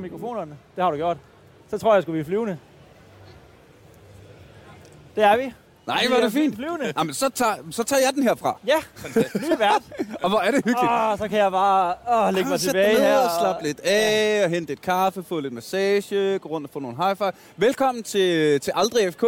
mikrofonerne. Det har du gjort. Så tror jeg, at vi er flyvende. Det er vi. Nej, hvor er det fint. Flyvende. Jamen, så tager, så tager jeg den herfra. Ja, ny vært. Og hvor er det hyggeligt. Åh, så kan jeg bare åh, lægge mig Ah, tilbage her. og slap lidt af, og hente et kaffe, få lidt massage, gå rundt og få nogle high five. Velkommen til, til Aldrig FK,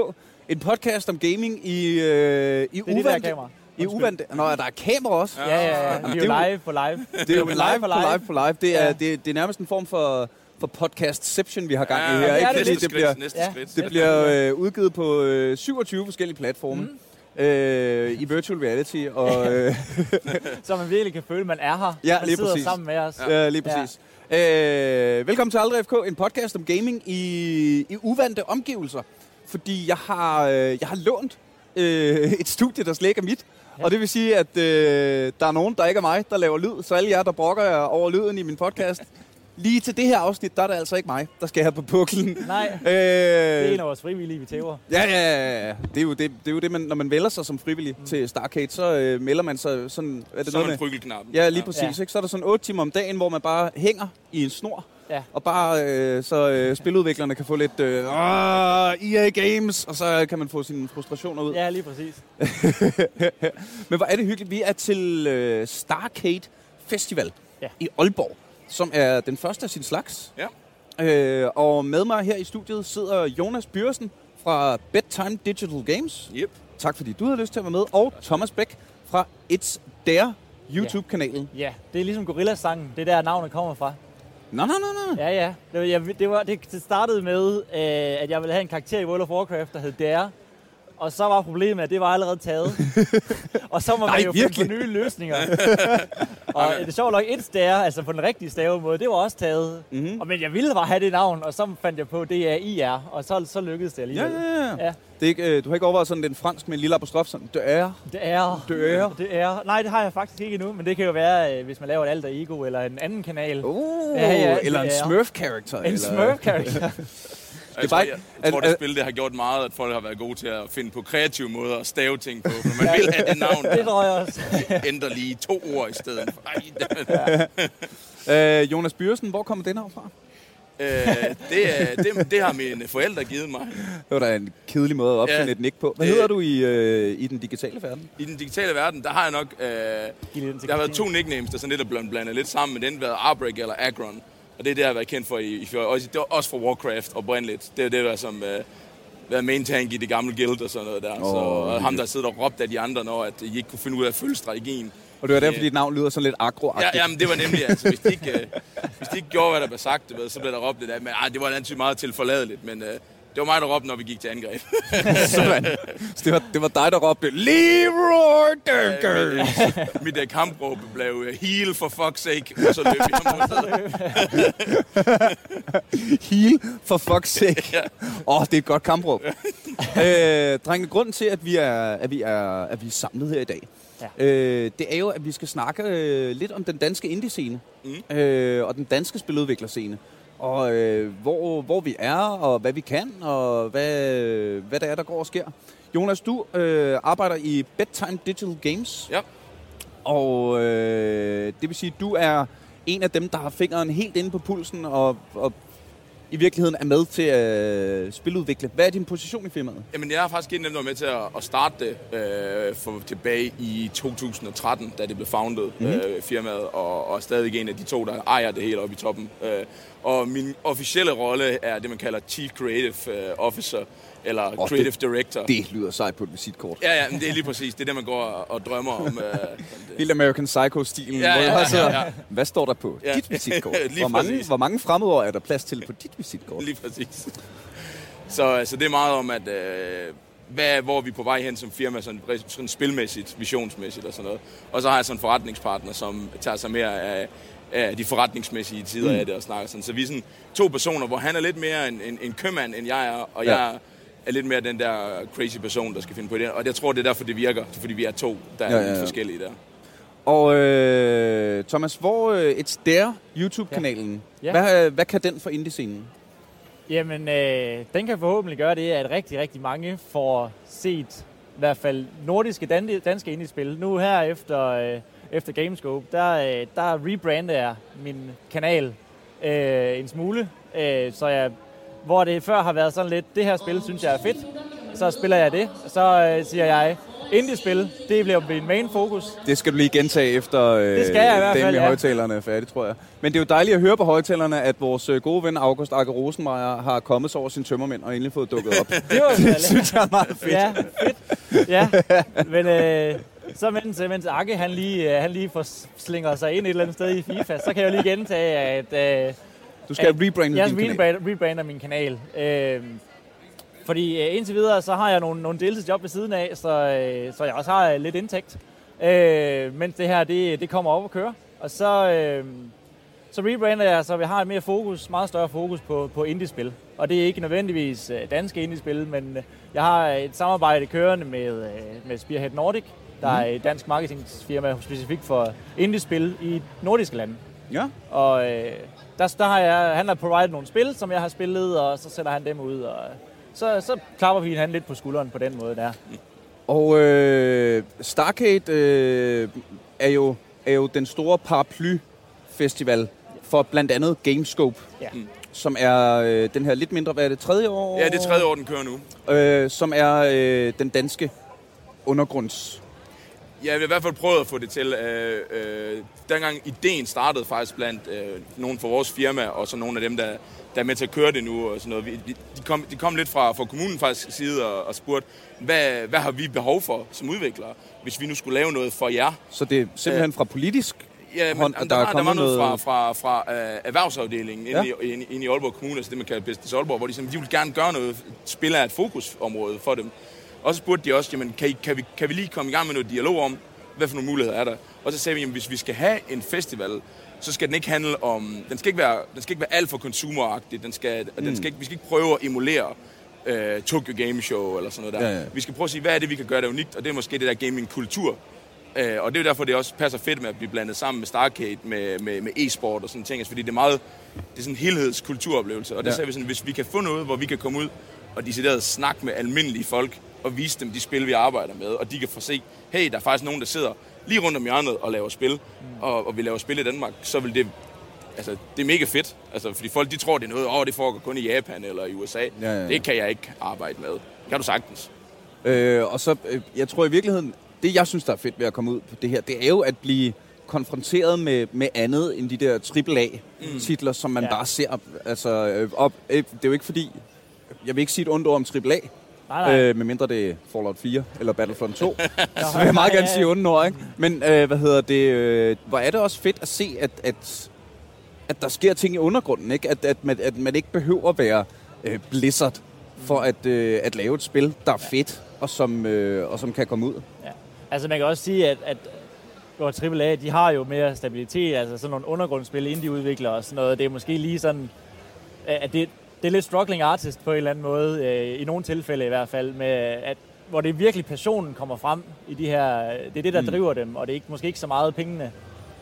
en podcast om gaming i, øh, i Det er det. I uvante... Nå, der er kamera også. Ja, ja, ja. Er det er jo jo- live på live. Det er jo live på live på live. Det er, Ja. det, det er nærmest en form for, for podcastception, vi har gang i Ja, her. det Ikke? det det skridt, bliver, næste Ja. skridt. det bliver øh, udgivet på øh, 27 forskellige platforme. Mm. Øh, I virtual reality, og øh, Så man virkelig kan føle, at man er her. Ja, man lige sidder præcis. sammen med os. Ja, lige præcis. Ja. Øh, velkommen til Aldrig FK, en podcast om gaming i, i uvante omgivelser. Fordi jeg har, øh, jeg har lånt øh, et studie, der slet ikke er mit. Ja. Ja. Og det vil sige, at øh, der er nogen, der ikke er mig, der laver lyd. Så alle jer, der brokker jer over lyden i min podcast, lige til det her afsnit, der er det altså ikke mig, der skal have på puklen. Nej, Øh, det er en af vores frivillige, vi tæver. Ja, ja, ja, ja. Det er jo det, det, er jo det man, når man vælger sig som frivillig mm. til Starcade, så øh, melder man sig sådan... Er det er noget med. Ja, lige præcis. Ja. Ikke? Så er der sådan 8 timer om dagen, hvor man bare hænger i en snor. Ja. Og bare øh, så øh, spiludviklerne kan få lidt øh, "Åh, EA Games, og så kan man få sine frustrationer ud. Ja, lige præcis. Men hvor er det hyggeligt. Vi er til øh, Starcade Festival Ja. i Aalborg, som er den første af sin slags. Ja. Øh, og med mig her i studiet sidder Jonas Byrsen fra Bedtime Digital Games. Yep. Tak fordi du havde lyst til at være med. Og Thomas Bæk fra It's Dare YouTube-kanalen. Ja, det er ligesom Gorilla-sangen. Det er der, navnet kommer fra. Nå, nå, nå, nå. Ja, ja. Det, var, jeg, det, var, det startede med, øh, at jeg ville have en karakter i World of Warcraft, der hed Dare. Og så var problemet, at det var allerede taget. og så må man Nej, jo finde virkelig? på nye løsninger. og det er sjovt nok, et stær, altså på den rigtige stavemåde, det var også taget. Mhm. Og, men jeg ville bare have det navn, og så fandt jeg på, det er IR, og så, så lykkedes det Ja, alligevel. ja, ja. Ja. Det er ikke, øh, du har ikke overvejet sådan den fransk med en lille apostrof, sådan, det er. Det er... Det er. Det er... Nej, det har jeg faktisk ikke endnu, men det kan jo være, øh, hvis man laver et alter ego eller en anden kanal. Uh, Ja, ja, eller en det er. Smurf-karakter. En eller... Smurf-karakter. Jeg, bare tror, jeg, jeg tror, at- det at- spil det har gjort meget, at folk har været gode til at finde på kreative måder at stave ting på. Når man vil have det navn, det tror jeg også. ændrer lige to ord i stedet. for. Ej, det, Øh, Jonas Byrsen, hvor kommer det navn fra? øh, det, er- det, det har mine forældre givet mig. Det var da en kedelig måde at opfinde Ja. et nick på. Hvad Øh. hedder du i, øh, i den digitale verden? I den digitale verden, der har jeg nok... Øh, den der har været to nicknames, der sådan lidt er blevet blandet lidt sammen, men den har været Arbreak eller Agron. Og det er det, jeg har været kendt for i, i. Også, det var også for Warcraft oprindeligt. Det er det, der som... Øh, været main tank i det gamle guild og sådan noget der. Oh, så, og ham, der sidder og råbte af de andre, når at I ikke kunne finde ud af at følge strategien. Og det var derfor, Øh. dit navn lyder sådan lidt agro Ja, jamen, det var nemlig, altså, hvis de ikke, øh, hvis de ikke gjorde, hvad der blev sagt, du ved, så blev der råbt lidt af. Men ej, det var altid meget tilforladeligt, men øh, det var mig, der råbte, når vi gik til angreb. Sådan. Så det var, det var dig, der råbte, Leroy Jenkins! Mit uh, kampråb blev heal for fuck's sake, og så løb jeg Heal, for fuck's sake. Ja. Åh, oh, det er et godt kampråb. øh, drenge, grunden til, at vi er, at vi er, at vi er samlet her i dag, Ja. øh, det er jo, at vi skal snakke øh, lidt om den danske indie-scene. Mm. Øh, og den danske spiludviklerscene. Og øh, hvor, hvor vi er, og hvad vi kan, og hvad, hvad der er, der går og sker. Jonas, du øh, arbejder i Bedtime Digital Games. Ja. Og øh, det vil sige, at du er en af dem, der har fingeren helt inde på pulsen, og, og i virkeligheden er med til at spiludvikle. Hvad er din position i firmaet? Jamen, jeg har faktisk en af dem, der var med til at, at starte det øh, for tilbage i 2013, da det blev founded, Mhm. mm. øh, firmaet, og, og er stadig en af de to, der ejer det helt oppe i toppen. Øh, og min officielle rolle er det, man kalder Chief Creative øh, Officer, eller Åh, Creative det- Director. Det lyder sejt på et visitkort. Ja, ja, men det er lige præcis. Det er det, man går og, drømmer om. Øh. Helt American Psycho-stilen. Ja, ja, ja, ja, ja. Hvad står der på Ja. dit visitkort? Hvor, mange, hvor mange fremmedord er der plads til på dit visitkort? Lige præcis. Så, så det er meget om, at øh, hvad, hvor er vi på vej hen som firma, sådan, sådan spilmæssigt, visionsmæssigt og sådan noget. Og så har jeg sådan en forretningspartner, som tager sig mere af, af de forretningsmæssige tider mm. af det og snakker sådan. Så vi er sådan to personer, hvor han er lidt mere en, en, en købmand, end jeg er, og Ja. jeg er lidt mere den der crazy person, der skal finde på det. Og jeg tror, det er derfor, det virker, fordi vi er to, der er Ja, ja, ja, ja, ja. forskellige der. Og øh, Thomas, hvor øh, et Dare YouTube-kanalen, Ja. hvad, hvad kan den for indie-scenen? Jamen, øh, den kan forhåbentlig gøre det, at rigtig, rigtig mange får set i hvert fald nordiske dan- danske indie-spil. Nu her efter, øh, efter Gamescope, der, øh, der rebrander jeg min kanal øh, en smule. Øh, så jeg, hvor det før har været sådan lidt, det her spil synes jeg er fedt, så spiller jeg det. Så øh, siger jeg, indie-spil, det bliver min main fokus. Det skal du lige gentage efter øh, Det skal jeg i hvert den fald, med ja. højtalerne er færdig, tror jeg. Men det er jo dejligt at høre på højtalerne, at vores øh, gode ven August Akke Rosenmeier har kommet sig over sin tømmermænd og endelig fået dukket op. Det var det synes jeg er meget fedt. Ja, fedt. Ja, men øh, så mens, mens Akke han lige, øh, han lige får slinger sig ind et eller andet sted i FIFA, så kan jeg jo lige gentage, at øh, Du skal rebrande jeg din kanal. rebrander, rebrander min kanal. Øh, fordi øh, indtil videre, så har jeg nogle, nogle deltidsjob ved siden af, så, øh, så jeg også har øh, lidt indtægt. Øh, mens det her, det, det kommer op at køre. Og så, øh, så rebrander jeg, så vi har et mere fokus, meget større fokus på, på indie-spil. Og det er ikke nødvendigvis øh, danske indie-spil, men øh, jeg har et samarbejde kørende med, øh, med Spearhead Nordic, der er et dansk marketingsfirma specifikt for indie-spil i nordiske lande. Ja. Og øh, der, der har jeg, han har provided nogle spil, som jeg har spillet, og så sætter han dem ud. Og så, så klapper vi hinanden lidt på skulderen på den måde der. Og øh, Starcade øh, er, jo, er jo den store paraply-festival for blandt andet Gamescope, Ja. som er øh, den her lidt mindre, hvad er det, tredje år? Ja, det er tredje år, den kører nu. Øh, som er øh, den danske undergrunds... Ja, vi har i hvert fald prøvet at få det til. Øh, øh, dengang ideen startede faktisk blandt øh, nogle fra vores firma, og så nogle af dem, der, der er med til at køre det nu. Og sådan noget. Vi, de, kom, de kom lidt fra, fra kommunen faktisk side og, og spurgte, hvad, hvad har vi behov for som udviklere, hvis vi nu skulle lave noget for jer? Så det er simpelthen fra politisk Ja, men hånd, der, der, er var, der var noget fra, fra, fra uh, erhvervsafdelingen inde, Ja. i, inde, inde i Aalborg Kommune, altså det man kalder Business Aalborg, hvor de, sådan, de ville gerne gøre noget, spil er et fokusområde for dem. Og så spurgte de også, jamen, kan, I, kan, vi, kan vi lige komme i gang med noget dialog om, hvad for nogle muligheder er der? Og så sagde vi, jamen, hvis vi skal have en festival, så skal den ikke handle om, den skal ikke være, den skal ikke være alt for consumeragtig, den skal, mm. den skal ikke, vi skal ikke prøve at emulere øh, Tokyo Game Show eller sådan noget der. Ja, ja. Vi skal prøve at sige, hvad er det, vi kan gøre der unikt, og det er måske det der gaming-kultur, Øh, og det er jo derfor, det også passer fedt med at blive blandet sammen med Starcade, med, med, med e-sport og sådan ting. Altså, fordi det er meget, det er sådan en helhedskulturoplevelse. Og det Ja. sagde vi sådan, hvis vi kan få noget, hvor vi kan komme ud og decideret snakke med almindelige folk, og vise dem de spil, vi arbejder med, og de kan få se, hey, der er faktisk nogen, der sidder lige rundt om hjørnet og laver spil, mm. og, og vi laver spil i Danmark, så vil det Altså, det er mega fedt. Altså, fordi folk, de tror, det er noget, åh, oh, det foregår kun i Japan eller i USA. Ja, ja, ja. Det kan jeg ikke arbejde med. Det kan du sagtens. Øh, og så, øh, jeg tror i virkeligheden, det jeg synes, der er fedt ved at komme ud på det her, det er jo at blive konfronteret med, med andet end de der AAA-titler, som man Ja. bare ser. Altså, øh, op, øh, det er jo ikke fordi, jeg vil ikke sige et ondt ord om AAA, Nej, nej. øh, medmindre det er Fallout 4 eller Battlefront 2. så vil jeg meget gerne sige ord, ikke? Men øh, hvad hedder det, øh, hvor er det også fedt at se, at, at, at der sker ting i undergrunden, ikke? At, at, man, at man ikke behøver at være øh, Blizzard for at, øh, at lave et spil, der er fedt, og som, øh, og som kan komme ud. Ja. Altså man kan også sige, at, at hvor AAA, de har jo mere stabilitet, altså sådan nogle undergrundsspil, indie-udviklere og sådan noget. Det er måske lige sådan, at det, det er lidt struggling artist på en eller anden måde, øh, i nogle tilfælde i hvert fald, med at, hvor det virkelig passionen kommer frem i de her, det er det, der mm. driver dem, og det er ikke, måske ikke så meget pengene,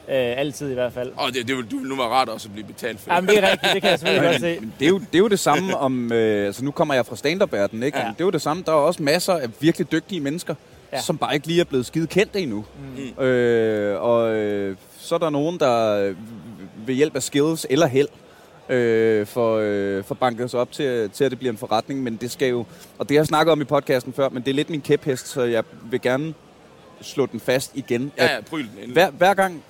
øh, altid i hvert fald. Og det, det, vil, det vil nu være rart også at blive betalt for det. Jamen det er rigtigt, det kan jeg selvfølgelig godt se. Men det, er jo, det er jo det samme om... Øh, altså nu kommer jeg fra stand-up-verdenen, ikke? Ja. Ja. Det er jo det samme. Der er også masser af virkelig dygtige mennesker, Ja. som bare ikke lige er blevet skide kendte endnu. Mm. Øh, og øh, så er der nogen, der øh, ved hjælp af skills eller held øh, får, øh, får banket sig op til, til, at det bliver en forretning. Men det skal jo... Og det har jeg snakket om i podcasten før, men det er lidt min kæphest, så jeg vil gerne slå den fast igen. Ja, ja, pryl den. Hver, hver gang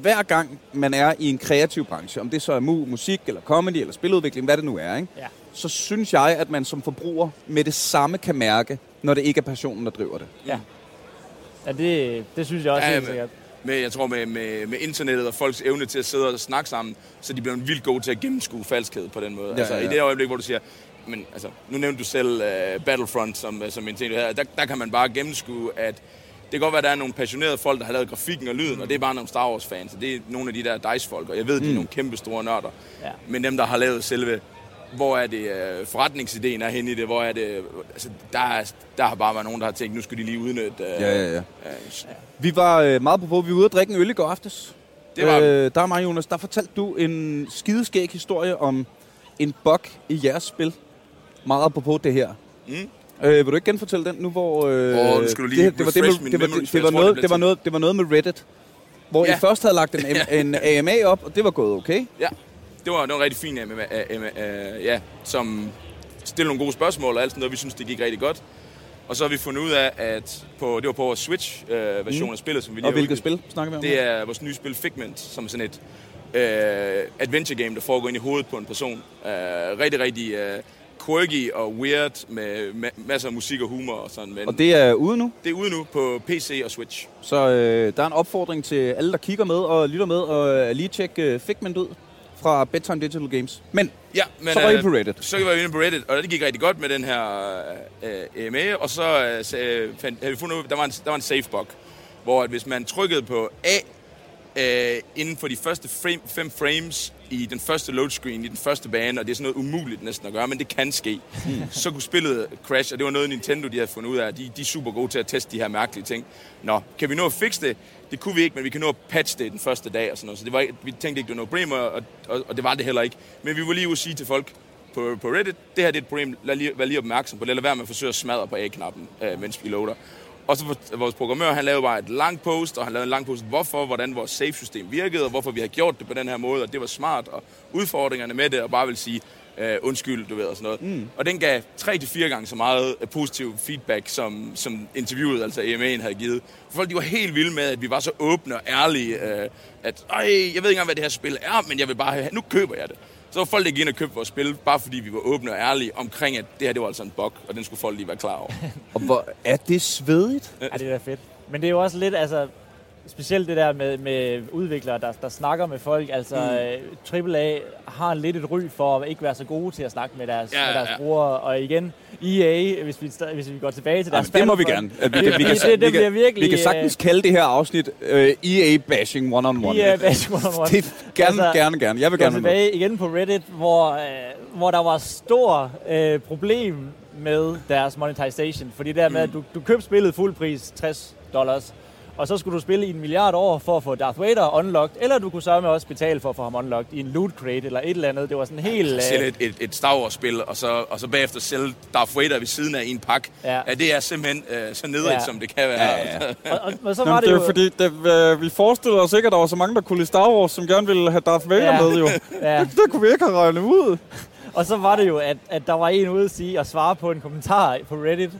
hver gang man er i en kreativ branche, om det så er mu, musik, eller comedy, eller spiludvikling, hvad det nu er, ikke? Ja. så synes jeg, at man som forbruger med det samme kan mærke, når det ikke er passionen, der driver det. Ja, ja det, det synes jeg også Ja, helt sikkert. Med, jeg tror med, med, med internettet og folks evne til at sidde og snakke sammen, så de bliver vildt gode til at gennemskue falskhed på den måde. Ja, altså ja, ja. i det øjeblik, hvor du siger, men altså, nu nævnte du selv uh, Battlefront som, uh, som en ting, her. Der, der kan man bare gennemskue, at det kan godt være, at der er nogle passionerede folk, der har lavet grafikken og lyden, mm. og det er bare nogle Star Wars-fans, og det er nogle af de der DICE-folk, og jeg ved, de er nogle kæmpe store nørder. Ja. Men dem, der har lavet selve, hvor er det uh, forretningsideen er henne i det, hvor er det, altså, der, er, der har bare været nogen, der har tænkt, nu skal de lige udnytte uh, Ja, ja, ja. Uh, Vi var øh, meget på vi var ude og drikke en øl i går aftes. Det var øh, Der er mig, Jonas, der fortalte du en skideskæg historie om en bug i jeres spil. Meget på det her. Mm. Øh, vil du ikke genfortælle den nu, hvor... Øh, Åh, nu skal du lige det, det, var det, med, det, var, det, det, var noget, det var noget, det var noget med Reddit. hvor Ja. I først havde lagt en, en AMA op, og det var gået okay. Ja, det var, det var rigtig fin MMA, uh, ja, som stillede nogle gode spørgsmål og alt sådan noget. Vi synes, det gik rigtig godt. Og så har vi fundet ud af, at på, det var på vores Switch-version uh, af spillet, som vi lige Og hvilket spil snakker vi om? Det er vores nye spil Figment, som er sådan et uh, adventure game, der foregår ind i hovedet på en person. Uh, rigtig, rigtig uh, quirky og weird med ma- masser af musik og humor og sådan. Men Og det er ude nu, det er ude nu på PC og Switch. så øh, der er en opfordring til alle, der kigger med og lytter med, og øh, lige tjekke øh, Figment ud fra Bedtime Digital Games. Men Ja, men, så var I øh, på Reddit. Så var vi på Reddit, og det gik rigtig godt med den her øh, EMA, og så øh, så, fandt, havde vi fundet ud, der var en, der var en safe bug, hvor at hvis man trykkede på A øh, inden for de første frame, fem frames i den første load screen, i den første bane, og det er sådan noget umuligt næsten at gøre, men det kan ske, så kunne spillet crash, og det var noget Nintendo, de havde fundet ud af. De, de er super gode til at teste de her mærkelige ting. Nå, kan vi nå at fikse det? Det kunne vi ikke, men vi kan nå at patche det den første dag og sådan noget. Så det var, vi tænkte ikke, det var noget problem, og, og, og det var det heller ikke. Men vi var lige ude at sige til folk, på, på Reddit, det her det er et problem, lad lige, vær lige opmærksom på det, lad være med at forsøge at smadre på A-knappen, øh, mens vi loader. Og så vores programmør, han lavede bare et langt post, og han lavede en lang post, hvorfor, hvordan vores safe-system virkede, og hvorfor vi har gjort det på den her måde, og det var smart, og udfordringerne med det, og bare vil sige, øh, undskyld, du ved, og sådan noget. Mm. Og den gav tre til fire gange så meget øh, positiv feedback, som, som interviewet, altså EMA'en, havde givet. Folk, de var helt vilde med, at vi var så åbne og ærlige, øh, at, ej, jeg ved ikke engang, hvad det her spil er, men jeg vil bare have, nu køber jeg det. Så var folk, gik ind og købte vores spil, bare fordi vi var åbne og ærlige omkring, at det her, det var altså en bug, og den skulle folk lige være klar over. Og hvor er det svedigt? Ja, det er da fedt. Men det er jo også lidt, altså, specielt det der med, med udviklere, der, der snakker med folk. Altså, mm. AAA har lidt et ry for at ikke være så gode til at snakke med deres, Ja, med deres ja. brugere. Og igen, EA, hvis vi, hvis vi går tilbage til deres Jamen, det må vi gerne. Vi, Det- vi, kan, det- det vi, bliver kan, virkelig, vi kan sagtens kalde det her afsnit uh, EA-bashing one-on-one. EA Bash One-on-One. Det er gerne, Altså, gerne, gerne. Jeg vil gerne være med. tilbage igen på Reddit, hvor, øh, hvor der var stor øh, problem med deres monetization. Fordi det der med, at du, du købte spillet fuld pris, 60 dollars, og så skulle du spille i en milliard år for at få Darth Vader unlocked, eller du kunne sørge også betale for at få ham unlocked i en loot crate eller et eller andet. Det var sådan helt... Sælge Øh, et, et, et Star Wars-spil, og så, og så bagefter sælge Darth Vader ved siden af i en pakke. Ja. Ja. det er simpelthen øh, så nedrigt, Ja. ja. som det kan være. Ja, ja. og, og, og så Jamen, var det det er jo... jo fordi, det, øh, vi forestiller os ikke, at der var så mange, der kunne lide Star Wars, som gerne ville have Darth Vader Ja. med, jo. Ja. Det, det kunne vi ikke have regnet ud. Og så var det jo, at, at der var en ude at sige og svare på en kommentar på Reddit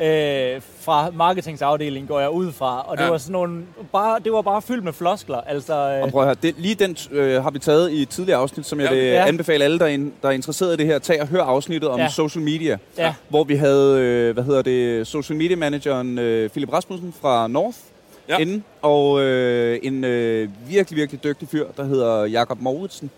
øh, fra marketingsafdelingen, går jeg ud fra. Og det Ja. var sådan nogle, bare, det var bare fyldt med floskler. Altså, øh, Og prøv at høre, det, lige den øh, har vi taget i et tidligere afsnit, som jeg Ja. vil Ja. anbefale alle, der er, in, der er interesseret i det her, tag og hør afsnittet om Ja. social media. ja, Hvor vi havde, øh, hvad hedder det, social media manageren øh, Philip Rasmussen fra North Ja. inde, og øh, en øh, virkelig, virkelig dygtig fyr, der hedder Jakob Mauritsen,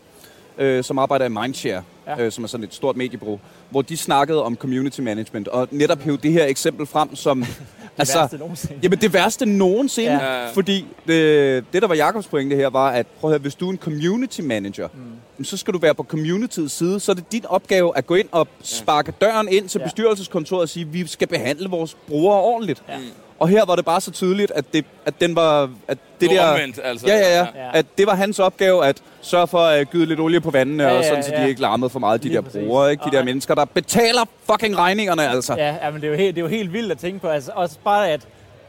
øh, som arbejder i Mindshare, Ja. øh, som er sådan et stort mediebureau, hvor de snakkede om community management, og netop hævde det her eksempel frem som... det altså, værste nogensinde. Jamen det værste nogensinde, Ja. ja. fordi det, det, der var Jakobs pointe her, var, at prøv at høre, hvis du er en community manager, mm. så skal du være på communityets side, så er det din opgave at gå ind og sparke døren ind til Ja. bestyrelseskontoret og sige, vi skal behandle vores brugere ordentligt. Ja. Og her var det bare så tydeligt, at, det, at den var... At det Det der, var omvendt, altså. Ja, ja, ja, Ja. At det var hans opgave at sørge for at gyde lidt olie på vandene, Ja, og sådan, så ja. de ikke larmede for meget, de Lige der præcis. brugere, ikke? De Og- der mennesker, der betaler fucking regningerne, altså. Ja, ja, men det er jo helt, det er jo helt vildt at tænke på. Altså, også bare, at,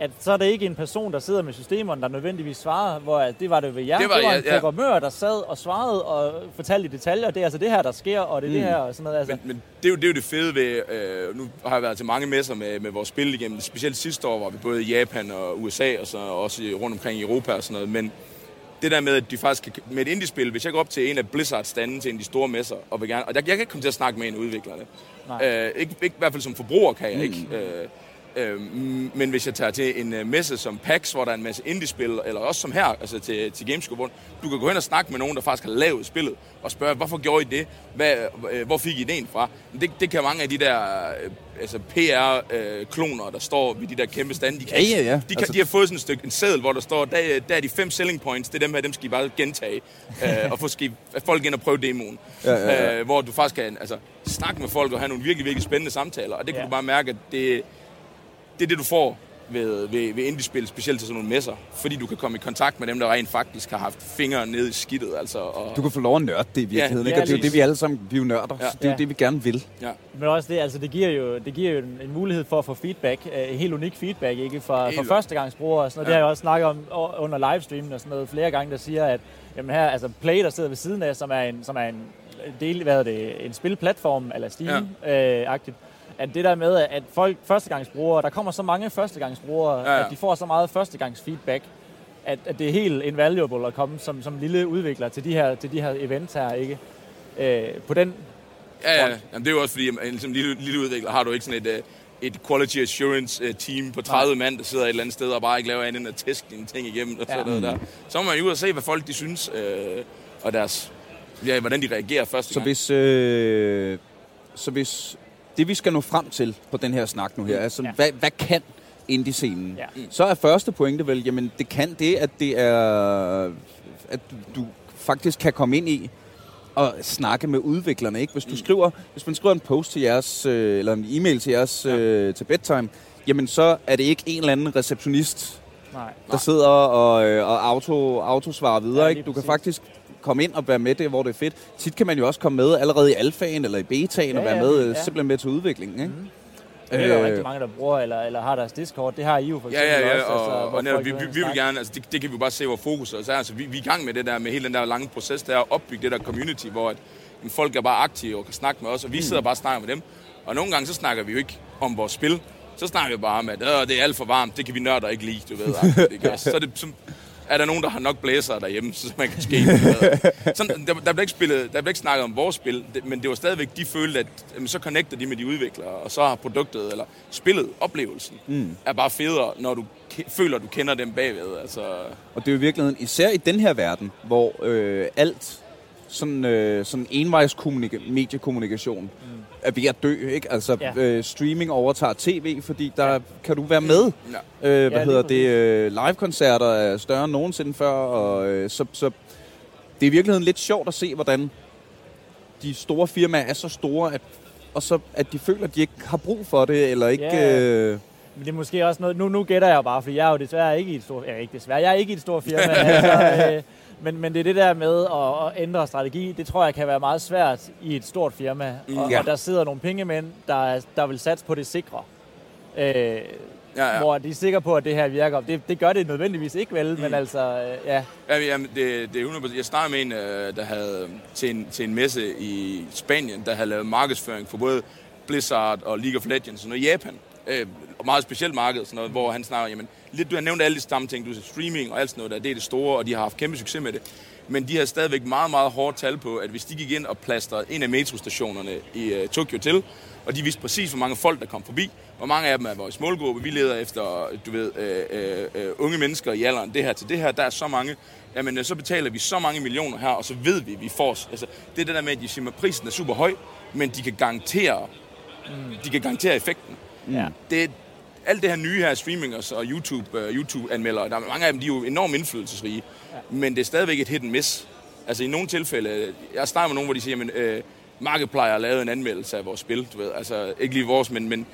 at så er det ikke en person, der sidder med systemerne, der nødvendigvis svarer, hvor at det var det ved jer. Det var- det var ja, en programmør, der sad og svarede og fortalte i detaljer, det er altså det her, der sker, og det er mm. det her, og sådan noget. Altså. Men, men det, er jo, det er jo det fede ved, øh, nu har jeg været til mange messer med, med vores spil igennem, specielt sidste år var vi både i Japan og USA, og så også rundt omkring i Europa og sådan noget, men det der med, at de faktisk kan, med et indie-spil, hvis jeg går op til en af Blizzards stande til en af de store messer, og vil gerne, og jeg, jeg kan ikke komme til at snakke med en af udviklerne. Øh, ikke, ikke, I hvert fald som forbruger kan jeg ikke. Øh, mm, men hvis jeg tager til en uh, messe som PAX, hvor der er en masse indie-spil, eller også som her, altså til, til Gamescom, hvor du kan gå hen og snakke med nogen, der faktisk har lavet spillet, og spørge, hvorfor gjorde I det? Hvad, øh, hvor fik I ideen fra? Det, det kan mange af de der øh, altså PR-kloner, der står ved de der kæmpe stande, de, kan, Ja, ja, ja. De, kan, Altså- de har fået sådan et stykke en seddel, hvor der står, der, er- der er de fem selling points, det er dem her, dem skal I bare gentage, øh, og få skal I, folk ind og prøve demoen. Ja, ja, ja. Øh, hvor du faktisk kan altså, snakke med folk og have nogle virkelig, virkelig spændende samtaler, og det kan Ja. du bare mærke, at det, det er det, du får ved, ved, ved indie-spil, specielt til sådan nogle messer, fordi du kan komme i kontakt med dem, der rent faktisk har haft fingre ned i skidtet. Altså, og, Du kan få lov at nørde det i virkeligheden, Ja, ikke? Og det er jo det, vi alle sammen, vi er jo nørder, Ja. så det er jo Ja. det, vi gerne vil. ja. Men også det, altså det giver jo, det giver jo en, en mulighed for at få feedback, øh, helt unik feedback, ikke? Fra, fra førstegangsbrugere og sådan noget. Ja. Det har jeg også snakket om under livestreamen og sådan noget flere gange, der siger, at jamen her, altså Play, der sidder ved siden af, som er en, som er en del, hvad er det, en spilplatform, eller Steam-agtigt, at det der med, at folk, førstegangsbrugere, der kommer så mange førstegangsbrugere, Ja, ja. at de får så meget førstegangsfeedback, at, at det er helt invaluable at komme som, som lille udvikler til de her, til de her events her, ikke? Øh, på den Ja, ja. Jamen, det er jo også fordi, at som lille, lille udvikler har du ikke sådan et, øh, et quality assurance øh, team på 30 mand, der sidder et eller andet sted og bare ikke laver andet end at teste dine ting igennem og sådan Ja. noget der. Så må man jo ud og se, hvad folk de synes, øh, og deres, ja, hvordan de reagerer første Så gang. hvis, øh, så hvis det, vi skal nå frem til på den her snak nu her, er sådan, Ja. hvad, hvad kan indie-scenen? Ja. Så er første pointe vel, jamen det kan det, at det er, at du faktisk kan komme ind i og snakke med udviklerne, ikke? Hvis du skriver, hvis man skriver en post til jeres, øh, eller en e-mail til jeres, øh, til bedtime, jamen så er det ikke en eller anden receptionist, Nej. der sidder og, øh, og auto, autosvarer videre. Ja, Ja, ikke? Du kan faktisk komme ind og være med det, hvor det er fedt. Tit kan man jo også komme med allerede i alfaen eller i betaen Ja, og være ja, med, øh, ja. simpelthen med til udviklingen. Ikke? Mm. Det er der rigtig mange, der bruger, eller, eller har deres Discord. Det har I jo for Ja, eksempel ja, ja, også. og, altså, og, og netop, vi, vi, vi vil gerne, altså det, det kan vi bare se, hvor fokus er. Altså, vi, vi er i gang med det der, med hele den der lange proces, der er at opbygge det der community, hvor at, jamen, folk er bare aktive og kan snakke med os, og vi sidder bare og snakker med dem. Og nogle gange, så snakker vi jo ikke om vores spil. Så snakker vi bare om, at øh, det er alt for varmt, det kan vi nørder ikke lide, du ved. Ikke? Og Så det, så er der nogen, der har nok blæser derhjemme, så man kan ske. Sådan, der, der, blev ikke spillet, der blev ikke snakket om vores spil, det, men det var stadigvæk, de følte, at jamen, så connecter de med de udviklere, og så har produktet, eller spillet, oplevelsen, mm. er bare federe, når du føler, du kender dem bagved. Altså, Og det er jo i virkeligheden, især i den her verden, hvor øh, alt sådan, øh, sådan envejs mediekommunikation mm. Er ved at dø. Ikke? Altså Ja. ja. øh, streaming overtager tv, fordi der ja. kan du være med. ja. Øh, hvad lige hedder det? Øh, live-koncerter er større end nogensinde før, og øh, så, så det er i virkeligheden lidt sjovt at se, hvordan de store firmaer er så store, at, og så at de føler, at de ikke har brug for det, eller ikke... Ja. Øh, Men det er måske også noget, nu, nu gætter jeg bare, fordi jeg er jo desværre ikke i et stort, ja, ikke desværre, jeg er ikke i et stort firma, altså, øh, men, men det er det der med at, at ændre strategi, det tror jeg kan være meget svært i et stort firma, og, Ja. og der sidder nogle pengemænd, der, er- der vil satse på det sikre. Øh, Ja, ja. hvor de er sikre på, at det her virker. Det, det gør det nødvendigvis ikke vel, mm. men altså, øh, ja. Ja, jamen, det, det er 100%. Jeg snakkede med en, øh, der havde til en, til en messe i Spanien, der havde lavet markedsføring for både Blizzard og League of Legends, sådan noget Japan. Øh, og meget specielt marked, sådan noget, hvor han snakker, jamen, lidt, du har nævnt alle de samme ting, du siger streaming og alt sådan noget der, det er det store, og de har haft kæmpe succes med det. Men de har stadigvæk meget, meget hårdt tal på, at hvis de gik ind og plastrede en af metrostationerne i uh, Tokyo til, og de vidste præcis, hvor mange folk, der kom forbi, hvor mange af dem er vores målgruppe, vi leder efter, du ved, øh, øh, øh, unge mennesker i alderen, det her til det her, der er så mange, jamen øh, så betaler vi så mange millioner her, og så ved vi, at vi får, altså det er det der med, at de siger, at prisen er super høj, men de kan garantere, mm. de kan garantere effekten. ja. Det, alt det her nye her, streamingers og YouTube, uh, YouTube-anmeldere, der er mange af dem, de er jo enormt indflydelsesrige, ja. men det er stadigvæk et hit and miss. Altså i nogle tilfælde, jeg snakker med nogen, hvor de siger, at øh, Markiplier har lavet en anmeldelse af vores spil, du ved, altså ikke lige vores, men, men,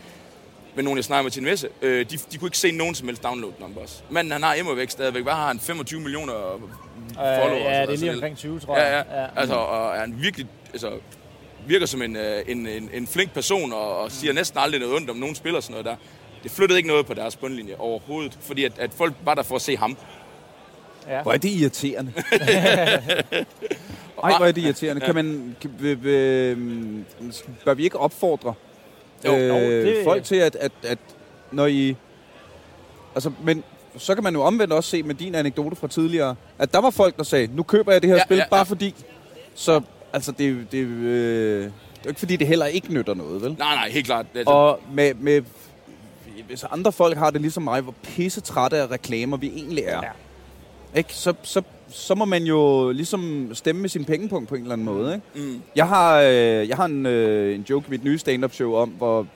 men nogen, jeg snakker med til en messe, øh, de, de kunne ikke se nogen som helst download numbers. Manden, han har immer væk stadigvæk, hvad har han, 25 millioner followers? Øh, ja, det er lige sådan omkring 20, tror Ja, jeg. ja. Altså, og er han virkelig, altså, virker som en, øh, en, en, en flink person, og, og siger næsten aldrig noget ondt om nogen spiller sådan noget der. Det flyttede ikke noget på deres bundlinje overhovedet, fordi at, at folk var der for at se ham. ja. Hvor er det irriterende. Ej, hvor er det irriterende. Kan man, kan, vil, bør vi ikke opfordre Jo, øh, jo, det- folk til, at, at, at når I... Altså, men så kan man jo omvendt også se med din anekdote fra tidligere, at der var folk, der sagde, nu køber jeg det her Ja, spil, ja, ja. bare fordi... Så, altså, det, det, øh, det er jo ikke fordi, det heller ikke nytter noget, vel? Nej, nej, helt klart. Altså, Og med, med, hvis andre folk har det ligesom mig, hvor pisse trætte af reklamer vi egentlig er, Ja. ikke? Så, så, så må man jo ligesom stemme med sin pengepunkt på en eller anden måde. Ikke? mm, Jeg har, øh, jeg har en, øh, en joke i mit nye stand-up show om, hvor,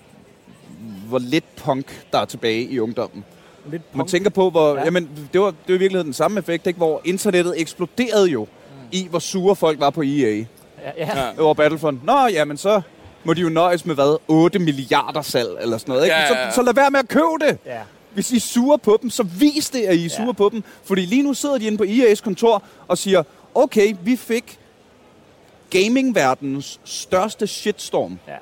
hvor lidt punk der er tilbage i ungdommen. Lidt Man punk. tænker på, hvor, Ja. ja. jamen, det var, det var i virkeligheden den samme effekt, ikke? hvor internettet eksploderede jo i, hvor sure folk var på EA Ja, ja. ja. over Battlefront. Nå, jamen så må de jo nøjes med hvad? 8 milliarder salg eller sådan noget. Ikke? Ja, ja, ja. Så, så lad være med at købe det. ja. hvis I er sure på dem, så vis det, at I er sure Ja. på dem. Fordi lige nu sidder de inde på EA's kontor og siger, okay, vi fik gamingverdenens største shitstorm, Ja.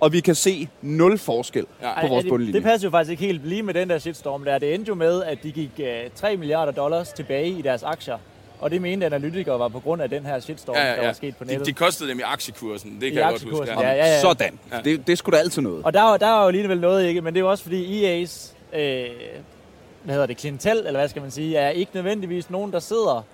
og vi kan se nul forskel Ja. på vores det, bundlinje. det passer jo faktisk ikke helt lige med den der shitstorm der. Det endte jo med, at de gik øh, 3 milliarder dollars tilbage i deres aktier. Og det mente analytikere var på grund af den her shitstorm, Ja, der ja, var sket på De, nettet. de kostede dem i aktiekursen, det kan I jeg godt huske. aktiekursen, Ja. ja, ja, ja. Sådan. Ja. Det, det skulle da altid noget. Og der, var- der var jo alligevel noget, ikke? men det er jo også fordi EA's, øh, hvad hedder det, klientel, eller hvad skal man sige, er ikke nødvendigvis nogen, der sidder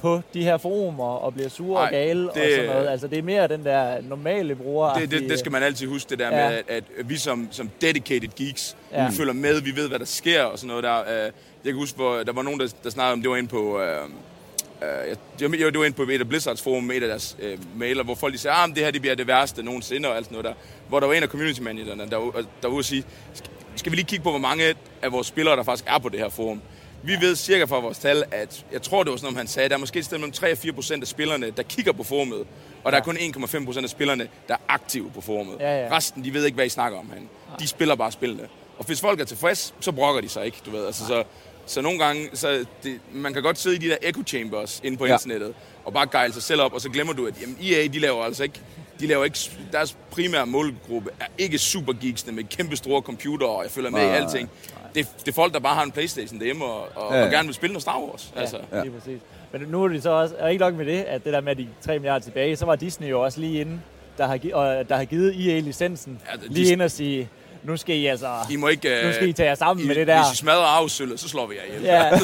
på de her forumer og bliver sure Ej, og gale og det- sådan noget. Altså det er mere den der normale bruger. Det, det, det skal man altid huske, det der Ja. med, at, at vi som, som dedicated geeks, Ja. ja. vi følger med, vi ved, hvad der sker og sådan noget der. Øh, Jeg kan huske, hvor der var nogen, der, der snakkede om, det var inde på... Øh, jeg, jeg, jeg var inde på et af Blizzards forum med et af deres øh, mailer, hvor folk de sagde, at det her det bliver det værste nogensinde og alt sådan noget der. Hvor der var en af community managerne, der, var- der var ude at sige, "Skal- vi lige kigge på, hvor mange af vores spillere, der faktisk er på det her forum. Vi ved cirka fra vores tal, at jeg tror, det var sådan noget, han sagde, der er måske et sted mellem 3 og 4 procent af spillerne, der kigger på forumet, og der er kun 1,5 procent af spillerne, der er aktive på forumet. Ja, ja. Resten, de ved ikke, hvad I snakker om herinde. De spiller bare spillene. Og hvis folk er tilfreds, så brokker de sig ikke, du ved. Altså, så, så nogle gange, så det, man kan godt sidde i de der echo chambers inde på Ja. internettet, og bare gejle sig selv op, og så glemmer du, at jamen, EA, de laver altså ikke, de laver ikke, deres primære målgruppe er ikke supergeeksene med kæmpe store computere, og jeg følger med i Nej, alting. Det, det er folk, der bare har en Playstation derhjemme, og, og, Ja, ja. og gerne vil spille noget Star Wars. Ja, Altså. ja. lige præcis. Men nu er det så også, og ikke nok med det, at det der med at de 3 milliarder tilbage, så var Disney jo også lige inde, der har, der har givet EA licensen, Ja, det- lige Dis- ind og sige, nu skal I altså, I må ikke... nu skal I øh, tage jer sammen I, med det der. Hvis I smadrer arvesølvet, så slår vi jer ihjel. Ja.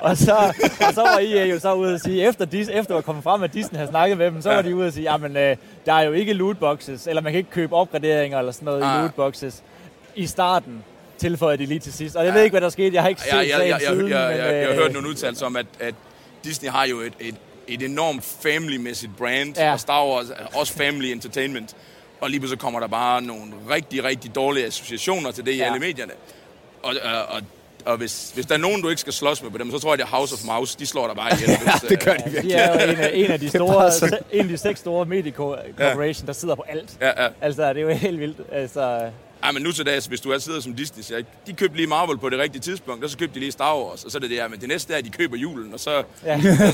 og, så, og så var EA jo så ude at sige, efter, Dis, efter at komme frem, at Disney havde snakket med dem, så var de ude at sige, jamen, øh, der er jo ikke lootboxes, eller man kan ikke købe opgraderinger eller sådan noget i Ah. lootboxes i starten, tilføjer de lige til sidst. Og jeg ved ikke, hvad der skete, jeg har ikke set jeg, jeg, sagen jeg, jeg, siden, jeg, jeg, men, jeg, jeg har øh, hørt nogle udtalelser om, at, at Disney har jo et, et, et enormt family-mæssigt brand, Ja. ja. og Star Wars er også family entertainment. Og lige pludselig kommer der bare nogle rigtig, rigtig dårlige associationer til det i Ja. alle medierne. Og, og, og, og hvis, hvis der er nogen, du ikke skal slås med på dem, så tror jeg, det er House of Mouse. De slår dig bare ihjel. Hvis, det gør øh, de Ja, virkelig. de er jo en af, en af de store, så- en af de seks store mediecorporation, der sidder på alt. Ja, ja. Altså, det er jo helt vildt. Altså, Ej, men nu til dags, hvis du er sidder som Disney, så de købte lige Marvel på det rigtige tidspunkt, og så købte de lige Star Wars, og så er det det her, men det næste er, at de køber julen, og så, ja. og så,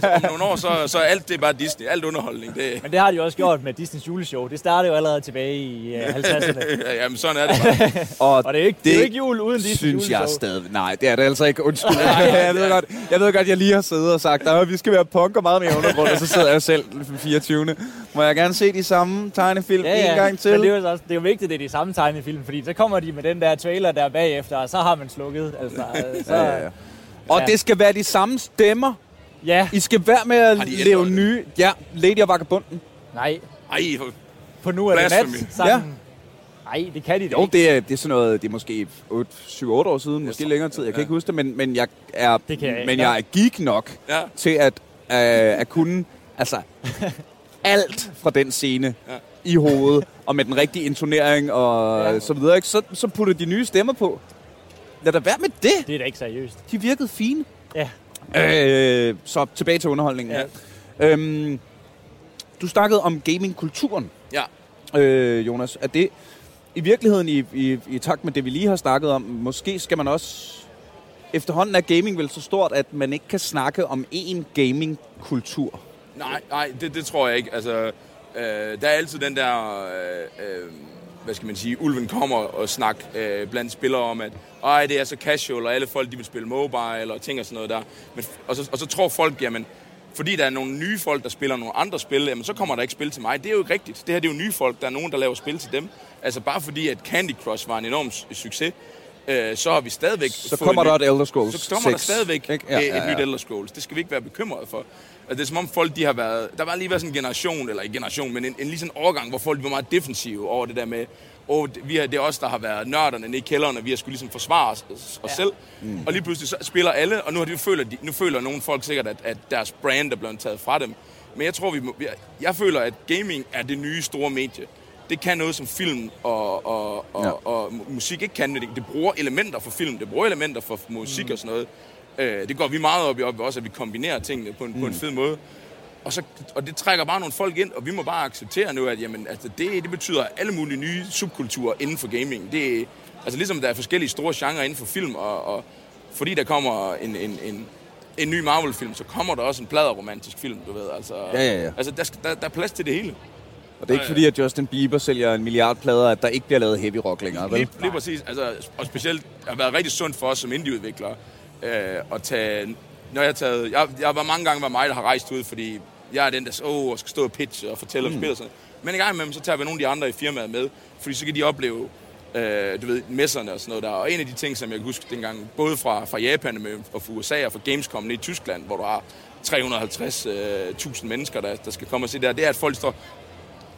så om nogle år, så, så er alt det er bare Disney, alt underholdning, det, Men det har de også gjort med Disneys juleshow. Det startede jo allerede tilbage i øh, 50'erne. ja, jamen sådan er det bare. Og Og det er ikke, det er jo ikke jul uden Disneys synes juleshow. jeg stadig. Nej, det er det altså ikke. Undskyld. jeg, ved godt, jeg ved godt, jeg lige har siddet og sagt, at vi skal være punk og meget mere undergrund, og så sidder jeg selv den 24. Må jeg gerne se de samme tegnefilm Ja, ja. en gang til? Men det er, jo også, det er jo vigtigt, at det er de samme tegnefilm, fordi så kommer de med den der trailer der bagefter, og så har man slukket. Altså, så, Ja, ja, ja. Og Ja. det skal være de samme stemmer. ja. I skal være med at det? nye... Ja, Lady og Vagabunden. Nej, Ej, for- på nu er det nat. Sammen. Nej, det kan de da Jo, ikke. det er, det er sådan noget, det er måske 7-8 år siden, måske tror- længere tid, jeg kan ja. ikke huske det, men, men, jeg, er, Det kan jeg ikke. men jeg er geek nok ja. til at, øh, at kunne altså, alt fra den scene Ja. i hovedet, og med den rigtige intonering og Ja. så videre, ikke? Så, så putter de nye stemmer på. Lad da være med det. Det er da ikke seriøst. De virkede fine. Ja. Øh, så tilbage til underholdningen. Ja. Øhm, du snakkede om gamingkulturen, ja. øh, Jonas. Er det i virkeligheden i, i, i takt med det, vi lige har snakket om, måske skal man også... Efterhånden er gaming vel så stort, at man ikke kan snakke om én gamingkultur. Nej, nej, det, det tror jeg ikke. Altså, øh, der er altid den der, øh, øh, hvad skal man sige, ulven kommer og snak øh, blandt spillere om, at Ej, det er så casual, og alle folk de vil spille mobile og ting og sådan noget der. Men, og, så, og så tror folk, jamen, fordi der er nogle nye folk, der spiller nogle andre spil, jamen, så kommer der ikke spil til mig. Det er jo ikke rigtigt. Det her det er jo nye folk. Der er nogen, der laver spil til dem. Altså bare fordi, at Candy Crush var en enorm su- succes, øh, så har vi stadigvæk... Så kommer ny- der et Elder Scrolls så kommer der 6, stadigvæk ikke? ja, ja, ja. et nyt Elder Scrolls. Det skal vi ikke være bekymrede for. Altså, det er som om folk, de har været... Der var lige været sådan en generation, eller ikke generation, men en, en lige sådan overgang, hvor folk var meget defensive over det der med, oh, vi har, det er os, der har været nørderne nede i kælderen, og vi har skulle ligesom forsvare os, os Ja. selv. Mm. Og lige pludselig så spiller alle, og nu, har de, føler, de, nu føler nogle folk sikkert, at, at deres brand er blevet taget fra dem. Men jeg tror, vi må, jeg, jeg føler, at gaming er det nye store medie. Det kan noget, som film og, og, og, Ja. og mu- musik ikke kan. Det, det bruger elementer for film, det bruger elementer for musik mm. og sådan noget. Øh, det går vi meget op i, op også, at vi kombinerer tingene på en, mm. på en fed måde. Og, så, og det trækker bare nogle folk ind, og vi må bare acceptere nu, at jamen, altså, det, det betyder alle mulige nye subkulturer inden for gaming. Det, er- altså ligesom der er forskellige store genrer inden for film, og, og fordi der kommer en, en, en, en ny Marvel-film, så kommer der også en pladeromantisk film, du ved. Altså, Ja, ja, ja. Altså, der, skal- der, der er plads til det hele. Og det er ikke fordi, at Justin Bieber sælger en milliard plader, at der ikke bliver lavet heavy rock længere, vel? Lige, lige præcis. Altså, og specielt har været rigtig sundt for os som indieudviklere øh, at tage... Når jeg, taget, jeg, jeg var mange gange var mig, der har rejst ud, fordi jeg er den, der åh, og skal stå og pitche og fortælle om spil og sådan. Men en gang imellem, så tager vi nogle af de andre i firmaet med, fordi så kan de opleve øh, du ved, messerne og sådan noget der. Og en af de ting, som jeg kan huske dengang, både fra, fra Japan med, og fra USA og fra Gamescom nede i Tyskland, hvor du har 350.000 mennesker, der, der skal komme og se der, det er, at folk står,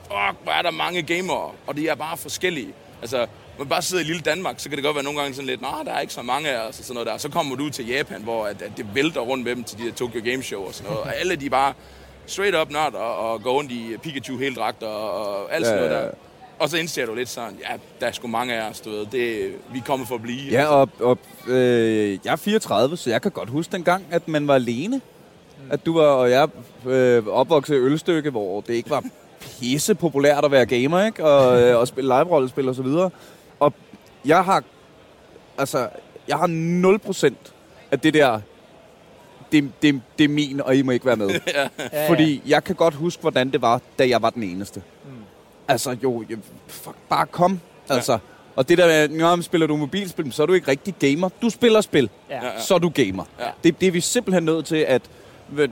fuck, hvor er der mange gamere, og de er bare forskellige. Altså, man bare sidder i lille Danmark, så kan det godt være nogle gange sådan lidt, nej, der er ikke så mange af os, og sådan noget der. Så kommer du ud til Japan, hvor at, at det vælter rundt med dem til de der Tokyo Game Show og sådan noget. Og alle de bare straight up nørd og, og går rundt i Pikachu helt dragt og, og alt sådan Ja, noget der. Og så indser du lidt sådan, ja, der er sgu mange af os, du ved. Det, vi er kommet for at blive. Ja, og, og øh, jeg er 34, så jeg kan godt huske dengang, at man var alene. At du var, og jeg øh, opvokset i Ølstykke, hvor det ikke var pisse populært at være gamer, ikke? Og, øh, og spille live-rollespil og så videre. Jeg har, altså, jeg har 0% af det der, det, det, det er min, og I må ikke være med. Ja, ja. Fordi jeg kan godt huske, hvordan det var, da jeg var den eneste. Mm. Altså, jo, jeg- fuck, bare kom. Altså, og det der med, når man spiller du mobilspil, så er du ikke rigtig gamer. Du spiller spil, Ja. Ja. så er du gamer. Ja. Det, det er vi simpelthen nødt til, at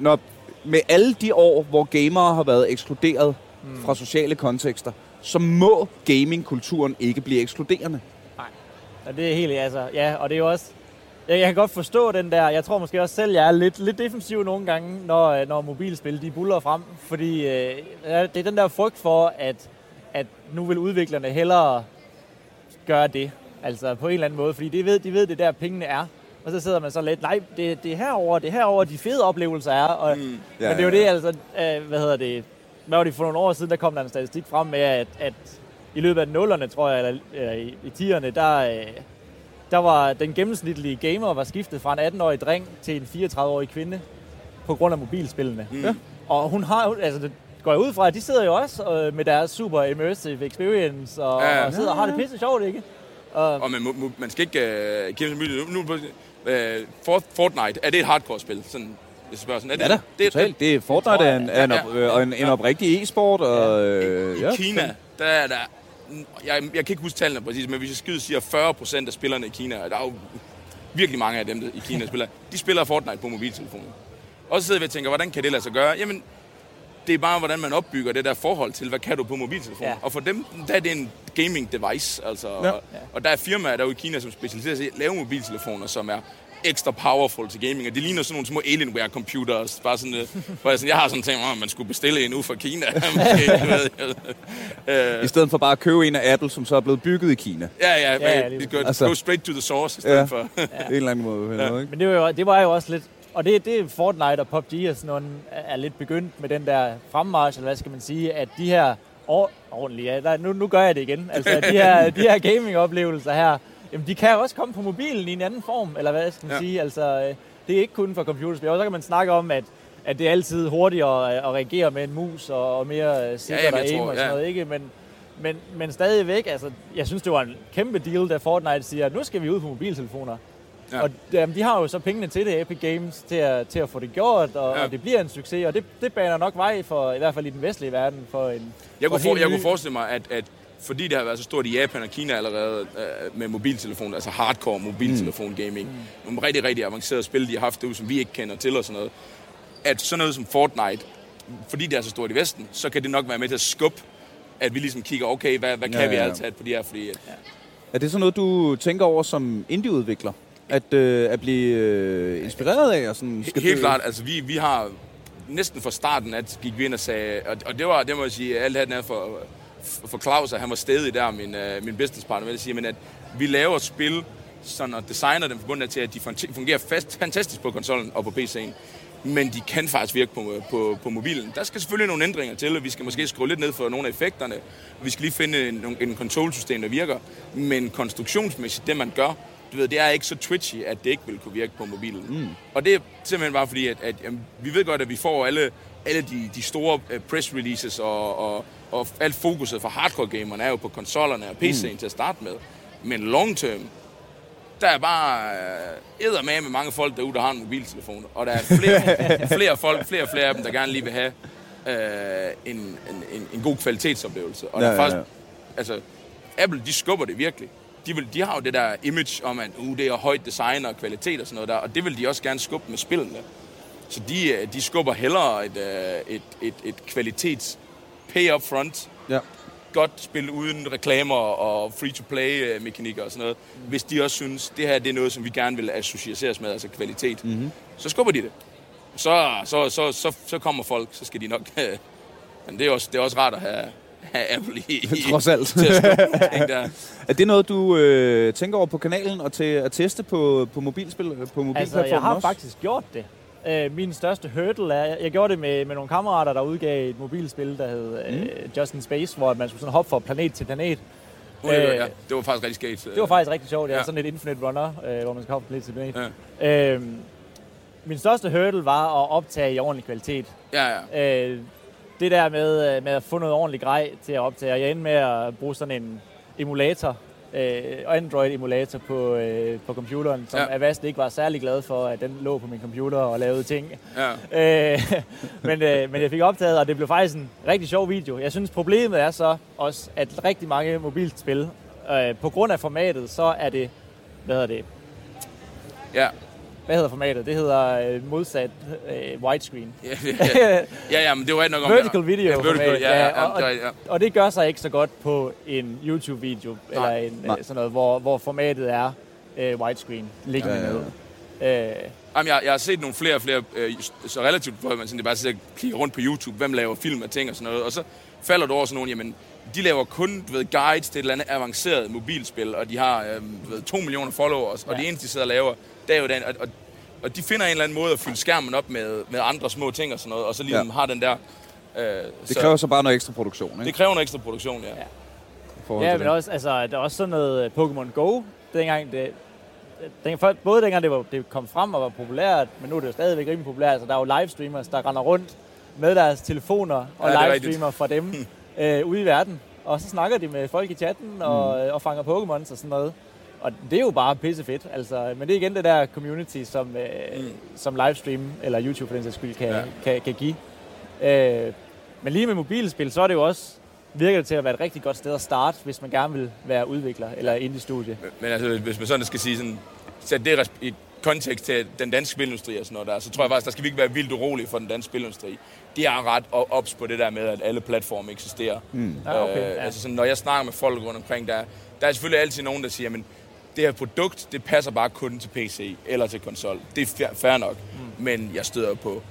når, med alle de år, hvor gamere har været ekskluderet mm. fra sociale kontekster, så må gamingkulturen ikke blive ekskluderende. Og det er helt, altså, ja, og det er jo også, jeg, jeg kan godt forstå den der, jeg tror måske også selv, jeg er lidt, lidt defensiv nogle gange, når, øh, når mobilspil, de buller frem, fordi øh, det er den der frygt for, at, at nu vil udviklerne hellere gøre det, altså på en eller anden måde, fordi de ved, de ved det er der pengene er, og så sidder man så lidt, nej, det, det er herover, det er herover de fede oplevelser er, og, mm. men Ja, det er jo ja, det, ja. altså, øh, hvad hedder det, hvad var det for nogle år siden, der kom der en statistik frem med, at, at i løbet af nullerne, tror jeg, eller, eller i, i 10'erne, der, øh, der var den gennemsnitlige gamer var skiftet fra en 18-årig dreng til en 34-årig kvinde på grund af mobilspillene. Mm. Ja. Og hun har, altså det går jeg ud fra, at de sidder jo også øh, med deres super immersive experience og, Ja. ja. og sidder og har det pisse sjovt, ikke? Og, Og man, må, må- man skal ikke uh, give dem mulighed. Nu, nu, uh, For- Fortnite, er det et hardcore-spil? Sådan, jeg spørger sådan, er det, Ja da, det, er- totalt. Det er Fortnite er en, er en, op, øh, og en, en oprigtig e-sport, og øh, ja, I Kina, der er der... Jeg, jeg kan ikke huske tallene præcis, men hvis jeg skyder siger 40 procent af spillerne i Kina, og der er jo virkelig mange af dem, der i Kina spiller, de spiller Fortnite på mobiltelefonen. Og så sidder vi og tænker, hvordan kan det lade sig gøre? Jamen, det er bare, hvordan man opbygger det der forhold til, hvad kan du på mobiltelefonen. Ja. Og for dem, der er det en gaming device. Altså, ja. og, og der er firmaer derude i Kina, som specialiserer sig i at lave mobiltelefoner, som er ekstra powerful til gaming, og det ligner sådan nogle små Alienware computers, bare sådan, øh, hvor jeg, sådan, jeg har sådan tænkt, at man skulle bestille en ude fra Kina. Måske, du ved. Øh, i stedet for bare at købe en af Apple, som så er blevet bygget i Kina. Ja, ja, Ja, ja skal Altså- go straight to the source i stedet Ja. for. Ja. En eller anden måde. Ja. Ikke? Men det var, jo, det var jo også lidt... Og det, det er Fortnite og PUBG og sådan nogle, er lidt begyndt med den der fremmarch, eller hvad skal man sige, at de her or, ordentlige, ja, der, nu, nu gør jeg det igen, altså de her, de her gaming-oplevelser her, jamen de kan også komme på mobilen i en anden form, eller hvad skal man ja. Sige, altså øh, det er ikke kun for computerspil, og så kan man snakke om, at, at det er altid hurtigere at, reagere med en mus og, og mere øh, sikkert jamen, ja, jeg aim og sådan ja. noget, ikke? Men, men, men stadigvæk, altså, jeg synes, det var en kæmpe deal, da Fortnite siger, at nu skal vi ud på mobiltelefoner. Ja. Og jamen, de har jo så pengene til det, Epic Games, til at, til at få det gjort, og, ja. Og det bliver en succes, og det, det baner nok vej for, i hvert fald i den vestlige verden, for en Jeg for kunne, for, jeg ny- kunne forestille mig, at, at fordi det har været så stort i Japan og Kina allerede øh, med mobiltelefon, altså hardcore mobiltelefon gaming, mm. nogle rigtig, rigtig avancerede spil, de har haft derude, som vi ikke kender til og sådan noget, at sådan noget som Fortnite, fordi det er så stort i Vesten, så kan det nok være med til at skubbe, at vi ligesom kigger, okay, hvad, hvad kan Ja, vi ja, ja. altid på de her, fordi at, Er det sådan noget, du tænker over som indieudvikler? At, øh, at blive øh, inspireret af? Og sådan, Skal Helt du- klart, altså vi, vi har næsten fra starten, at gik vi ind og sagde, og, og det var, det må jeg sige, alt det her for, for Claus, at han var stedig der, min, uh, min businesspartner, vil sige, men at vi laver spil, sådan og designer dem forbundet til, at de fun- fungerer fast, fantastisk på konsollen og på PC'en. Men de kan faktisk virke på, på, på mobilen. Der skal selvfølgelig nogle ændringer til, og vi skal måske skrue lidt ned for nogle af effekterne. Vi skal lige finde en, en kontrolsystem, der virker. Men konstruktionsmæssigt, det man gør, du ved, det er ikke så twitchy, at det ikke vil kunne virke på mobilen. Mm. Og det er simpelthen bare fordi, at, at jamen, vi ved godt, at vi får alle alle de, de store øh, press releases og, og, og alt fokuset for hardcore gamerne er jo på konsollerne og PC'en mm. til at starte med. Men long term, der er bare øh, med med mange folk derude, der har en mobiltelefon. Og der er flere, flere folk, flere og flere af dem, der gerne lige vil have øh, en, en, en, en god kvalitetsoplevelse. Og ja, der er faktisk, ja, ja. altså, Apple, de skubber det virkelig. De, vil, de har jo det der image om, at uh, det er højt design og kvalitet og sådan noget der, og det vil de også gerne skubbe med spillene. Så de, øh, de skubber hellere et, øh, et, et, et kvalitets pay up front, ja. godt spil uden reklamer og free-to-play mekanikker og sådan noget, mm. hvis de også synes, det her det er noget, som vi gerne vil associeres med, altså kvalitet, mm-hmm. så skubber de det. Så, så, så, så, så kommer folk, så skal de nok... Men det er også, det er også rart at have, have Apple i, i Trods alt. til at ting der. Er det noget, du øh, tænker over på kanalen og til at teste på, på mobilspil på mobilplatformen Altså, jeg har også? faktisk gjort det. Øh, min største hurdle er, jeg gjorde det med, med nogle kammerater, der udgav et mobilspil, der hed øh, mm. Just in Space, hvor man skulle sådan hoppe fra planet til planet. Uh, øh, ja, det var faktisk rigtig skægt. Det var faktisk rigtig sjovt. Det ja. er sådan et infinite runner, øh, hvor man skal hoppe fra planet til planet. Ja. Øh, min største hurdle var at optage i ordentlig kvalitet. Ja, ja. Øh, det der med, øh, med at få noget ordentligt grej til at optage. Jeg endte med at bruge sådan en emulator, øh, Android-emulator på, øh, på computeren, som ja. Avast ikke var særlig glad for, at den lå på min computer og lavede ting. Ja. Øh, men, øh, men jeg fik optaget, og det blev faktisk en rigtig sjov video. Jeg synes, problemet er så også, at rigtig mange mobilspil, øh, på grund af formatet, så er det, hvad hedder det? Ja hvad hedder formatet? Det hedder øh, modsat øh, widescreen. ja, ja, ja, ja, men det var ikke nok om... Vertical video ja, vertical, ja, ja, og, og, ja. og det gør sig ikke så godt på en YouTube-video, eller en, øh, sådan noget, hvor, hvor formatet er øh, widescreen, ligger ja, ja, ja. Øh, Jamen, jeg, jeg har set nogle flere og flere, øh, så relativt, hvor man sådan, det bare sidder og klikker rundt på YouTube, hvem laver film og ting og sådan noget, og så falder du over sådan nogle, jamen, de laver kun du ved, guides til et eller andet avanceret mobilspil, og de har øh, du ved, 2 millioner followers, ja. og det eneste, de sidder og laver, det er jo den, og, og, og de finder en eller anden måde at fylde skærmen op med, med andre små ting og sådan noget, og så ligesom ja. har den der... Øh, det kræver så, så bare noget ekstra produktion, ikke? Det kræver noget ekstra produktion, ja. Ja, ja men også, altså, der er også sådan noget øh, Pokémon Go, dengang det, den, både dengang det, var, det kom frem og var populært, men nu er det jo stadigvæk rimelig populært. Altså, der er jo livestreamers, der render rundt med deres telefoner og ja, livestreamer fra dem øh, ude i verden. Og så snakker de med folk i chatten og, mm. og fanger Pokémon og sådan noget. Og det er jo bare pisse fedt. Altså, men det er igen det der community, som, øh, mm. som livestream eller YouTube for den sags skyld kan, ja. kan, kan give. Øh, men lige med mobilspil, så er det jo også virker det til at være et rigtig godt sted at starte, hvis man gerne vil være udvikler eller indie-studie. Men, men altså, hvis man sådan skal sige sådan, sæt det i kontekst til den danske spilindustri og sådan noget der, så tror jeg faktisk, der skal vi ikke være vildt urolige for den danske spilindustri. De er ret ops på det der med, at alle platforme eksisterer. Mm. Ja, okay, ja. altså sådan, når jeg snakker med folk rundt omkring, der, der er selvfølgelig altid nogen, der siger, men det her produkt, det passer bare kun til PC eller til konsol. Det er fair nok, mm. men jeg støder på...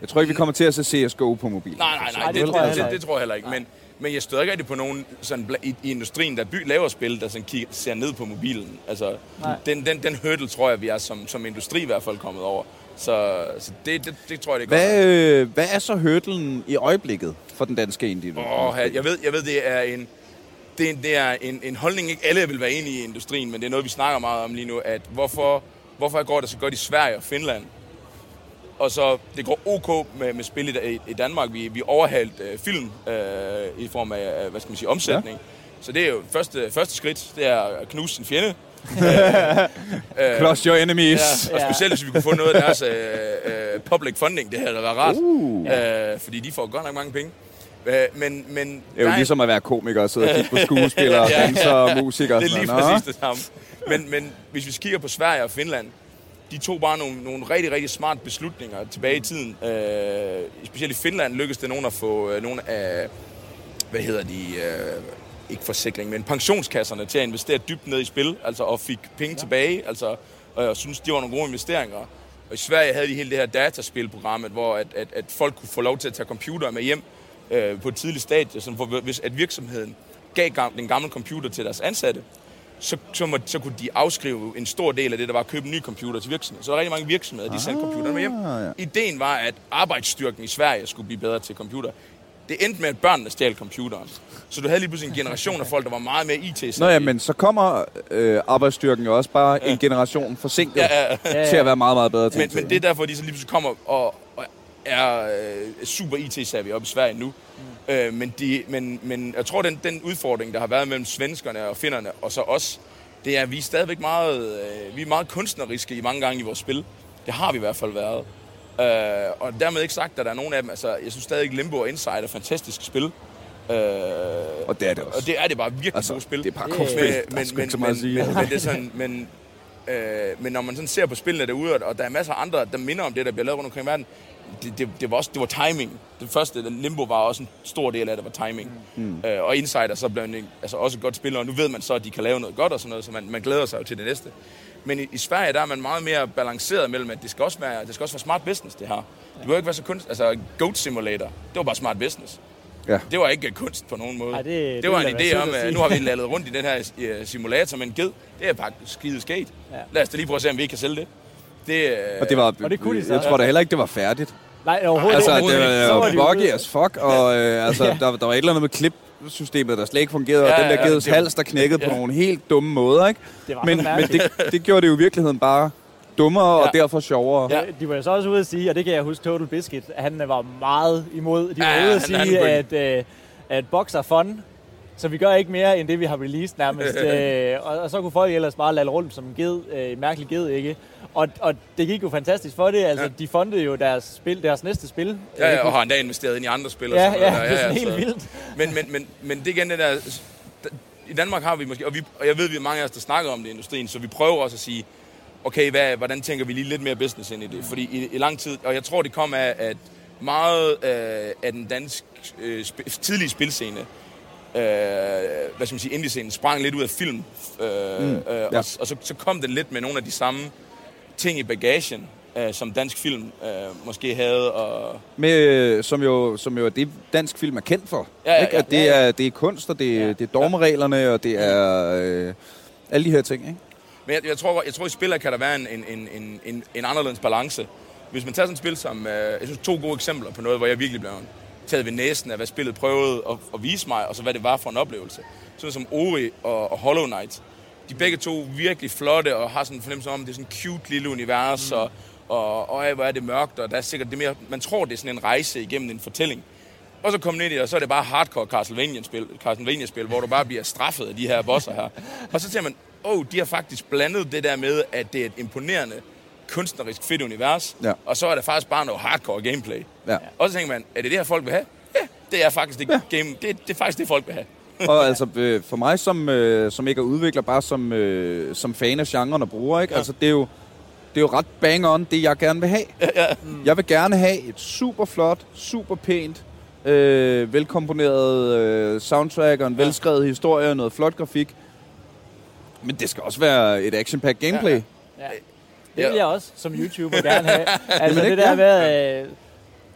Jeg tror ikke, vi kommer til at se CSGO på mobil. Nej, nej, nej, det, det, det, det, det tror jeg heller ikke. Men, men jeg støder ikke rigtig på nogen sådan, i, i industrien, der by, laver spil, der sådan, kigger, ser ned på mobilen. Altså, den, den, den hurdle tror jeg, vi er som, som industri i hvert fald kommet over. Så, så det, det, det tror jeg, det er hvad, godt. Øh, hvad er så hurdlen i øjeblikket for den danske indie? Oh, jeg, ved, jeg ved, det er en det, det er en, en holdning, ikke alle vil være enige i industrien, men det er noget, vi snakker meget om lige nu, at hvorfor, hvorfor går det så godt i Sverige og Finland? Og så, det går ok med, med spil i, i Danmark. Vi, vi overhalt øh, film øh, i form af, hvad skal man sige, omsætning. Ja. Så det er jo første, første skridt, det er at knuse sin fjende. Øh, Crush your enemies. Ja, og specielt hvis vi kunne få noget af deres øh, øh, public funding, det havde da været rart. Uh. Øh, fordi de får godt nok mange penge. Øh, men, men det er jo ligesom at være komiker og sidde og kigge på skuespillere, ja, danser og musikere. Det er lige præcis det samme. Men, men hvis vi kigger på Sverige og Finland, de tog bare nogle, nogle rigtig, rigtig smart beslutninger tilbage i tiden. Øh, specielt i Finland lykkedes det nogen at få øh, nogle af, hvad hedder de, øh, ikke forsikring, men pensionskasserne til at investere dybt ned i spil, altså og fik penge ja. tilbage, altså, og jeg synes, de var nogle gode investeringer. Og i Sverige havde de hele det her dataspilprogrammet, hvor at, at, at folk kunne få lov til at tage computer med hjem, øh, på et tidligt stadie, sådan, hvor, hvis at virksomheden gav den gamle computer til deres ansatte, så, så, må, så kunne de afskrive en stor del af det, der var at købe en ny computer til virksomheden. Så der er rigtig mange virksomheder, de sendte computeren med hjem. Ah, ja. Ideen var, at arbejdsstyrken i Sverige skulle blive bedre til computer. Det endte med, at børnene stjal computeren. Så du havde lige pludselig en generation af folk, der var meget mere it Nå ja, men så kommer øh, arbejdsstyrken jo også bare ja. en generation forsinket ja, ja, ja. til at være meget, meget bedre til men, men det er derfor, de så lige pludselig kommer og, og er øh, super IT-savvy oppe i Sverige nu. Mm. Øh, men, de, men, men jeg tror, den, den udfordring, der har været mellem svenskerne og finnerne, og så os, det er, at vi er stadigvæk meget, øh, vi er meget kunstneriske i mange gange i vores spil. Det har vi i hvert fald været. Øh, og dermed ikke sagt, at der er nogen af dem, altså jeg synes stadig, Limbo og Inside er fantastiske spil. Øh, Og det er det også. og det er det bare virkelig Altså, gode spil. det er bare. Men, Der er men, men, men, sige. men, men, det er sådan, men, øh, men når man sådan ser på spillene derude, og der er masser af andre, der minder om det, der bliver lavet rundt omkring i verden, det, det, det, var også det var timing. Det første, Limbo var også en stor del af det, var timing. Mm. Øh, og Insider så blev en, altså også et godt spiller, og nu ved man så, at de kan lave noget godt og sådan noget, så man, man glæder sig jo til det næste. Men i, i Sverige, der er man meget mere balanceret mellem, at det skal også være, det skal også være smart business, det her. Det behøver ikke være så kunst. Altså, Goat Simulator, det var bare smart business. Ja. Det var ikke kunst på nogen måde. Ej, det- det, det var en idé om, at nu har vi lallet rundt i den her simulator med en ged. Det er faktisk skide skate. Ja. Lad os da lige prøve at se, om vi ikke kan sælge det. Det, øh, Og det var, Og det kunne de så. jeg tror da heller ikke, det var færdigt. Nej, overhovedet Altså, ikke. det Så var de buggy as fuck, og øh, altså, Ja. der, der var et eller andet med klipsystemet, der slet ikke fungerede, og Ja, den der ja, gedes det- hals, der knækkede på ja. nogle helt dumme måder, ikke? Det var Men, men det, det gjorde det jo i virkeligheden bare dummere, og Ja. derfor sjovere. Ja. De var jo så også ude at sige, og det kan jeg huske Total Biscuit, han var meget imod. De var Ja, ude at sige, at, øh, at box er fun, så vi gør ikke mere end det, vi har released nærmest. øh, og, og, så kunne folk ellers bare lade rundt som en ged, øh, mærkelig ged, ikke? Og, og det gik jo fantastisk for det. Altså, Ja. de fundede jo deres, spil, deres næste spil. Ja, ja, Øh, og har endda investeret ind i andre spil. og ja, sådan ja, noget det er der. sådan helt så- vildt. Men, men, men, men det igen det der... I Danmark har vi måske... Og, vi, og jeg ved, vi er mange af os, der snakker om det i industrien, så vi prøver også at sige, okay, hvad, hvordan tænker vi lige lidt mere business ind i det? Fordi i, i lang tid... Og jeg tror, det kom af, at meget øh, af den danske øh, sp- tidlige spilscene, øh, hvad skal man sige, indie-scenen, sprang lidt ud af film. Øh, mm, øh, ja. og, og så, så kom den lidt med nogle af de samme ting i bagagen, øh, som dansk film øh, måske havde. Og, Med, som, jo, som jo er det, dansk film er kendt for. Ja, ja, ikke? ja. At det, Ja, ja. er, det er kunst, og det, Ja. ja. det er dogmereglerne, og det er øh, alle de her ting. Ikke? Men jeg, jeg, tror, jeg tror, i spiller kan der være en, en, en, en, en, en anderledes balance. Hvis man tager sådan et spil som... Øh, jeg synes, to gode eksempler på noget, hvor jeg virkelig blev taget ved næsen af, hvad spillet prøvede at, at vise mig, og så hvad det var for en oplevelse. Sådan som Ori og, og Hollow Knight. De er begge to virkelig flotte, og har sådan en fornemmelse om, at det er sådan et cute lille univers, mm. og, og, og hvor er det mørkt, og der er sikkert det mere... Man tror, det er sådan en rejse igennem en fortælling. Og så kommer ind i det, og så er det bare hardcore Castlevania-spil, Castlevania-spil, hvor du bare bliver straffet af de her bosser her. Og så siger man, åh, oh, de har faktisk blandet det der med, at det er et imponerende, kunstnerisk fedt univers, Ja. og så er der faktisk bare noget hardcore gameplay. Ja. Og så tænker man, er det det her, folk vil have? Ja, det er faktisk det, ja. game, det, det er faktisk det, folk vil have. og altså øh, for mig som, øh, som ikke er udvikler, bare som, øh, som fan af genren og bruger, ikke? Ja. Altså, det er jo det er jo ret bang on, det jeg gerne vil have. Mm. Jeg vil gerne have et super flot, super pænt, øh, velkomponeret øh, soundtrack og en Ja. velskrevet historie og noget flot grafik. Men det skal også være et action-packed gameplay. Ja, Ja, Ja. Det vil Ja. jeg også som YouTuber gerne have. Altså det ikke? der med... Øh,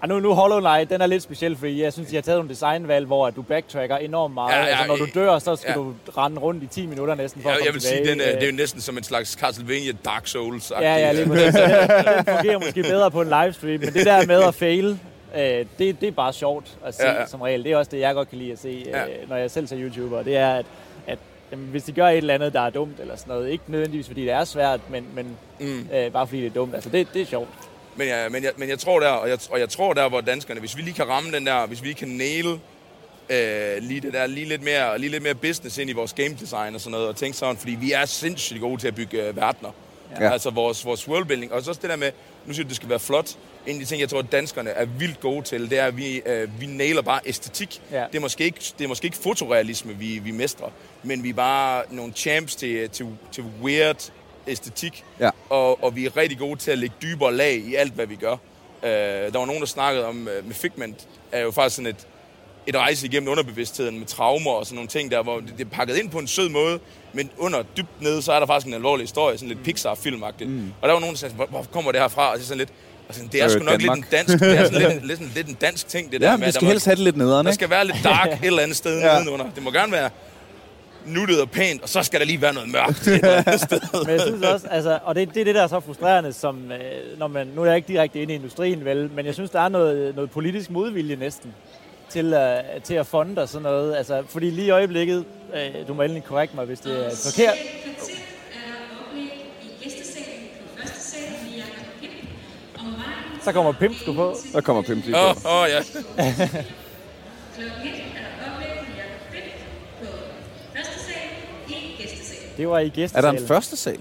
ah, nu, nu Hollow Knight, den er lidt speciel, fordi jeg synes, de har taget nogle designvalg, hvor du backtracker enormt meget. Ja, ja, altså, når du ja. dør, så skal Ja. du rende rundt i 10 minutter næsten for Jeg, at jeg komme vil sige, tilbage. den er, det er jo Øh, næsten som en slags Castlevania Dark souls Ja, ja, lige præcis. Den fungerer måske bedre på en livestream, men det der med at fail, øh, det, det er bare sjovt at se Ja, ja, ja. ja. som regel. Det er også det, jeg godt kan lide at se, øh, Ja. når jeg selv ser YouTuber. Det er, at, at jamen, hvis de gør et eller andet, der er dumt eller sådan noget, ikke nødvendigvis fordi det er svært, men, men Mm. øh, bare fordi det er dumt. Altså, det, det er sjovt. Men, jeg, men, jeg, men jeg tror der, og jeg, og jeg tror der, hvor danskerne, hvis vi lige kan ramme den der, hvis vi kan nail øh, lige det der, lige lidt, mere, lige lidt mere business ind i vores game design og sådan noget, og tænke sådan, fordi vi er sindssygt gode til at bygge øh, verdener. Ja. Altså vores, vores worldbuilding. Og så også det der med, nu siger du, det skal være flot. En af de ting, jeg tror, at danskerne er vildt gode til, det er, at vi, øh, vi nailer bare æstetik. Ja. Det, er måske ikke, det er måske ikke fotorealisme, vi, vi mestrer, men vi er bare nogle champs til, til, til weird æstetik. Ja. Og, og vi er rigtig gode til at lægge dybere lag i alt, hvad vi gør. Øh, der var nogen, der snakkede om, øh, med Figment er jo faktisk sådan et, et rejse igennem underbevidstheden med traumer og sådan nogle ting der, hvor det, det er pakket ind på en sød måde, men under dybt nede, så er der faktisk en alvorlig historie, sådan lidt Pixar-filmagtigt. Mm. Og der var nogen, der sagde, hvor, kommer det her fra? Og så sådan lidt, og sådan, det er sgu nok lidt en dansk, det er sådan lidt, lidt, sådan, lidt en dansk ting, det der ja med, vi skal der, må, helst have det lidt nederen, der skal være lidt dark et eller andet sted Ja. ja. nedenunder. Det må gerne være nuttet og pænt, og så skal der lige være noget mørkt et eller andet sted. Men jeg synes også, altså, og det, det er det, der er så frustrerende, som, øh, når man, nu er jeg ikke direkte inde i industrien, vel, men jeg synes, der er noget, noget politisk modvilje næsten til, uh, til at fonde og sådan noget. Altså, fordi lige i øjeblikket, øh, du må endelig korrekt mig, hvis det er forkert, er Så kommer Pimp sgu på. Der kommer Pimp lige Åh, på. oh, oh, ja. Det var i Er gæstesalen. der en første sal?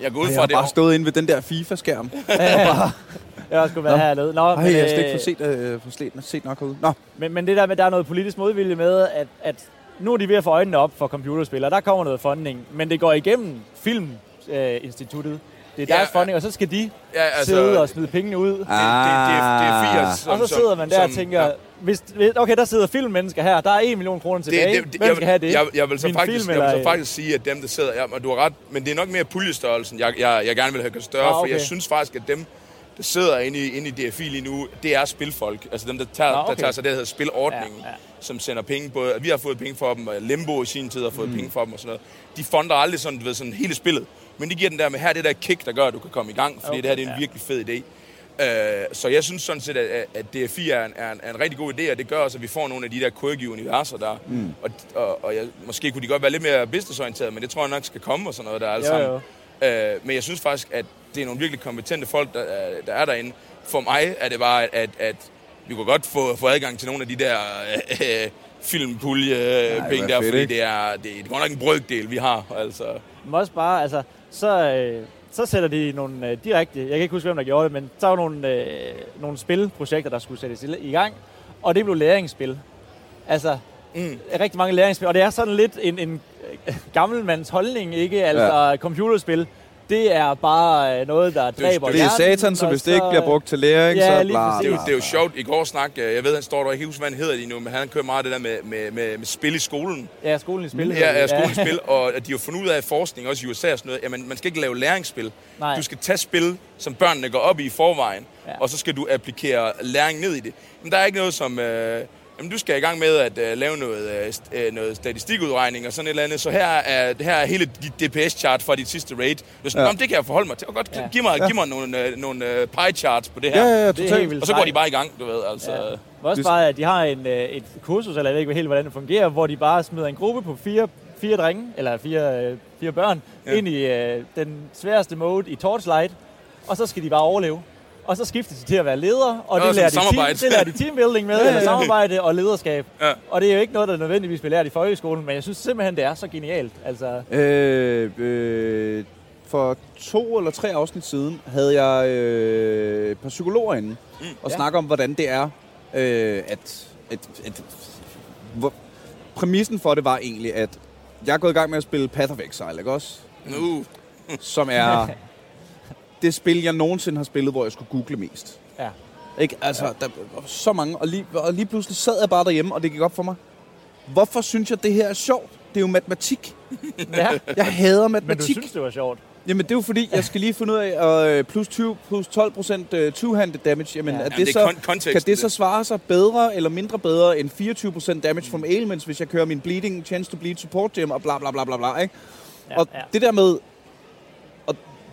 Jeg går ud Jeg fra har det. bare stået inde ved den der FIFA-skærm. Jeg har sgu været Nå. hernede. Nå, Ej, men, jeg har slet ikke øh, fået set, øh, fået set, set nok herude. Nå, Men, men det der med, der er noget politisk modvilje med, at, at nu er de ved at få øjnene op for computerspil, og der kommer noget funding, men det går igennem Filminstituttet. Det er Ja, deres ja. funding, og så skal de Ja, altså, sidde og smide pengene ud. det, det, det, er, det er fire, som, og så sidder man der som, og tænker, hvis, hvis, okay, der sidder filmmennesker her, der er 1 million kroner tilbage. det, det, Hvem jeg, skal have det? Jeg, jeg, vil så Min faktisk, film, jeg vil så faktisk sige, at dem, der sidder... Ja, og du har ret, men det er nok mere puljestørrelsen, jeg, jeg, jeg gerne vil have gjort større, Ah, for okay. jeg synes faktisk, at dem, der sidder inde i, inde i DFI lige nu, det er spilfolk. Altså dem, der tager, Ah, okay. der tager sig det, der hedder spilordningen, Ja, ja. som sender penge. Både, vi har fået penge for dem, og Limbo i sin tid har fået Mm. penge for dem og sådan noget. De fonder aldrig sådan, du ved, sådan hele spillet. Men de giver den der med, her er det der kick, der gør, at du kan komme i gang, fordi Okay, det her det er en ja. virkelig fed idé. Øh, så jeg synes sådan set, at, at DFI er en, er, en, er en rigtig god idé, og det gør også, at vi får nogle af de der quirky universer der. Mm. Og, og, og jeg, måske kunne de godt være lidt mere businessorienterede, men det tror jeg nok skal komme og sådan noget der alle Jo, sammen. jo. Øh, men jeg synes faktisk, at det er nogle virkelig kompetente folk, der, er- der er derinde. For mig er det bare, at, at, vi kunne godt få, få adgang til nogle af de der øh, filmpulje penge hvor der, fordi det er, det, det er godt nok en brøkdel, vi har. Altså. Men også bare, altså, så, øh, så sætter de nogle øh, direkte, jeg kan ikke huske, hvem der gjorde det, men så var nogle, øh, nogle spilprojekter, der skulle sættes i, i gang, og det blev læringsspil. Altså, mm. rigtig mange læringsspil, og det er sådan lidt en, en øh, gammelmands holdning, ikke? Altså, ja. computerspil, det er bare øh, noget, der dræber det er hjernen, satan, så hvis det ikke bliver brugt til læring, Ja, så bla. Det er, jo, det er jo sjovt. I går snak, øh, jeg ved, han står der, ikke huske, hvad han hedder lige nu, men han kører meget det der med, med, med, med spil i skolen. Ja, skolen i spil. Ja, ja, det. skolens spil, og at de har fundet ud af i forskning, også i USA og sådan noget, jamen man skal ikke lave læringsspil. Nej. Du skal tage spil, som børnene går op i i forvejen, ja. og så skal du applikere læring ned i det. Men der er ikke noget som... Øh, Jamen, du skal i gang med at øh, lave noget, øh, st- øh, noget statistikudregning og sådan et eller andet. Så her er, her er hele dit DPS-chart fra dit sidste raid. Du sådan, Ja. det kan jeg forholde mig til. Og godt, Ja. giv mig, ja. giv mig nogle, øh, nogle øh, pie charts på det her. Ja, ja, ja, Det er totalt. Og så går de bare i gang, du ved. Altså, Ja. også bare, at de har en, øh, et kursus, eller jeg ved ikke helt, hvordan det fungerer, hvor de bare smider en gruppe på fire, fire drenge, eller fire, fire børn, ja. Ja. ind i øh, den sværeste mode i Torchlight, og så skal de bare overleve. Og så skifter de til at være ledere, og Nå, det, lærer de team, samarbejde. det lærer de teambuilding med, eller samarbejde og lederskab. Ja. Og det er jo ikke noget, der nødvendigvis bliver lært i folkeskolen, men jeg synes simpelthen, det er så genialt. Altså, Øh, øh, for to eller tre afsnit siden havde jeg øh, et par psykologer inde mm, og Ja. snakke om, hvordan det er, øh, at, at, at hvor, præmissen for det var egentlig, at jeg er gået i gang med at spille Path of Exile, ikke også? Nu. Som er det spil, jeg nogensinde har spillet, hvor jeg skulle google mest. ja. Ikke? Altså, ja. der var så mange, og lige, og lige pludselig sad jeg bare derhjemme, og det gik op for mig. Hvorfor synes jeg, det her er sjovt? Det er jo matematik. ja. Jeg hader Men du matematik. synes, det var sjovt. Jamen, det er jo fordi, jeg skal lige finde ud af, at øh, plus, 20, plus 12 procent uh, two-handed damage, jamen, Ja. er Jamen, det det så, er kon- konteksten, kan det så det. svare sig bedre eller mindre bedre end 24 procent damage from ailments, hvis jeg kører min bleeding, chance to bleed support gem og bla bla bla bla bla, ikke? Ja, og ja. det der med,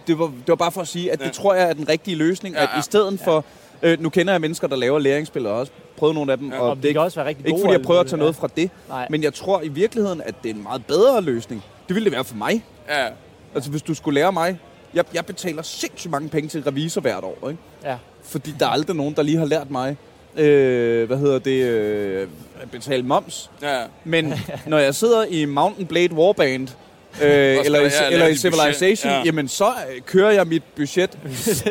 det var, det var bare for at sige, at ja. Det tror jeg er den rigtige løsning, Ja, at ja. i stedet for, øh, nu kender jeg mennesker, der laver læringsspil, og også prøvet nogle af dem, Ja. og Og det de er kan også være rigtig ikke fordi jeg prøver at tage noget fra det, Nej. men jeg tror i virkeligheden, at det er en meget bedre løsning. Det ville det være for mig. Ja. Altså, hvis du skulle lære mig... Jeg, jeg betaler sindssygt mange penge til revisor hvert år, ikke? Ja. Fordi der er aldrig nogen, der lige har lært mig, øh, hvad hedder det, øh, at betale moms. Ja. Men når jeg sidder i Mountain Blade Warband, øh, eller, i, eller i Civilization, ja. jamen så øh, kører jeg mit budget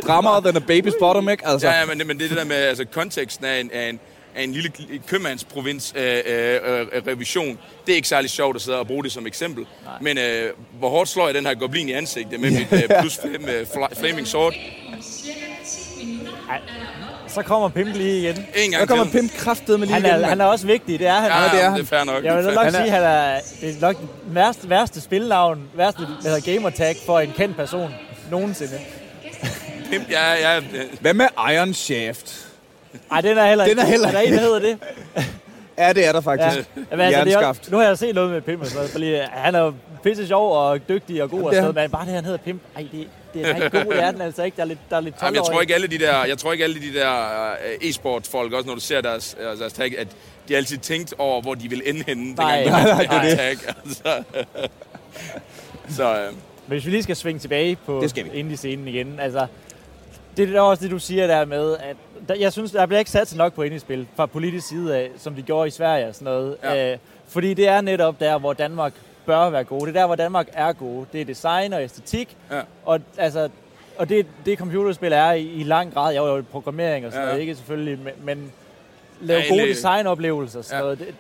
strammere than a baby's bottom, ikke? Altså, Ja, ja men, det- men det er det der med, altså konteksten af en, af en, af en lille købmandsprovins øh, øh, øh, revision. Det er ikke særlig sjovt at sidde og bruge det som eksempel. Nej. Men øh, hvor hårdt slår jeg den her goblin i ansigtet med mit øh, plus flame, øh, fla- flaming sword? Ej. Så kommer Pimp lige igen. En gang der kommer til. Pimp kraftet med lige Han igen, er, mand. han er også vigtig, det er han. Ja, det er ja, han. det er fair nok. Jeg vil nok Han er- sige, at han er, det er nok den værste, værste spilnavn, værste hvad hedder, gamertag for en kendt person nogensinde. Pimp, ja, ja, Hvad med Iron Shaft? Ej, den er heller Den er heller Er der en, der hedder det? Ja, det er der faktisk. Ja. Men altså, det er, nu har jeg set noget med Pimp og sådan fordi han er pisse sjov og dygtig og god og det er sådan men bare det, han hedder Pimp, ej, det, det er rigtig god, det er den altså ikke. Der er lidt, der er lidt 12 Jamen, jeg tror ikke alle de der, jeg tror ikke alle de der øh, e-sport folk også når du ser deres, øh, deres tag, at de har altid tænkt over hvor de vil ende henne. Nej, nej, nej, det det tag. Altså. så øh, Men hvis vi lige skal svinge tilbage på Det skal vi. indie-scenen igen, altså, det er også det, du siger der med, at der, jeg synes, der bliver ikke sat nok på indie-spil fra politisk side af, som de gjorde i Sverige og sådan noget. Ja. Øh, fordi det er netop der, hvor Danmark bør være gode. Det er der, hvor Danmark er gode. Det er design og æstetik. Ja. Og, altså, og det, det computerspil er i, i lang grad. Jeg jo programmering og sådan Ja. noget, ikke selvfølgelig, men, men lave Ja, gode egentlig- designoplevelser og sådan Ja. noget. Det,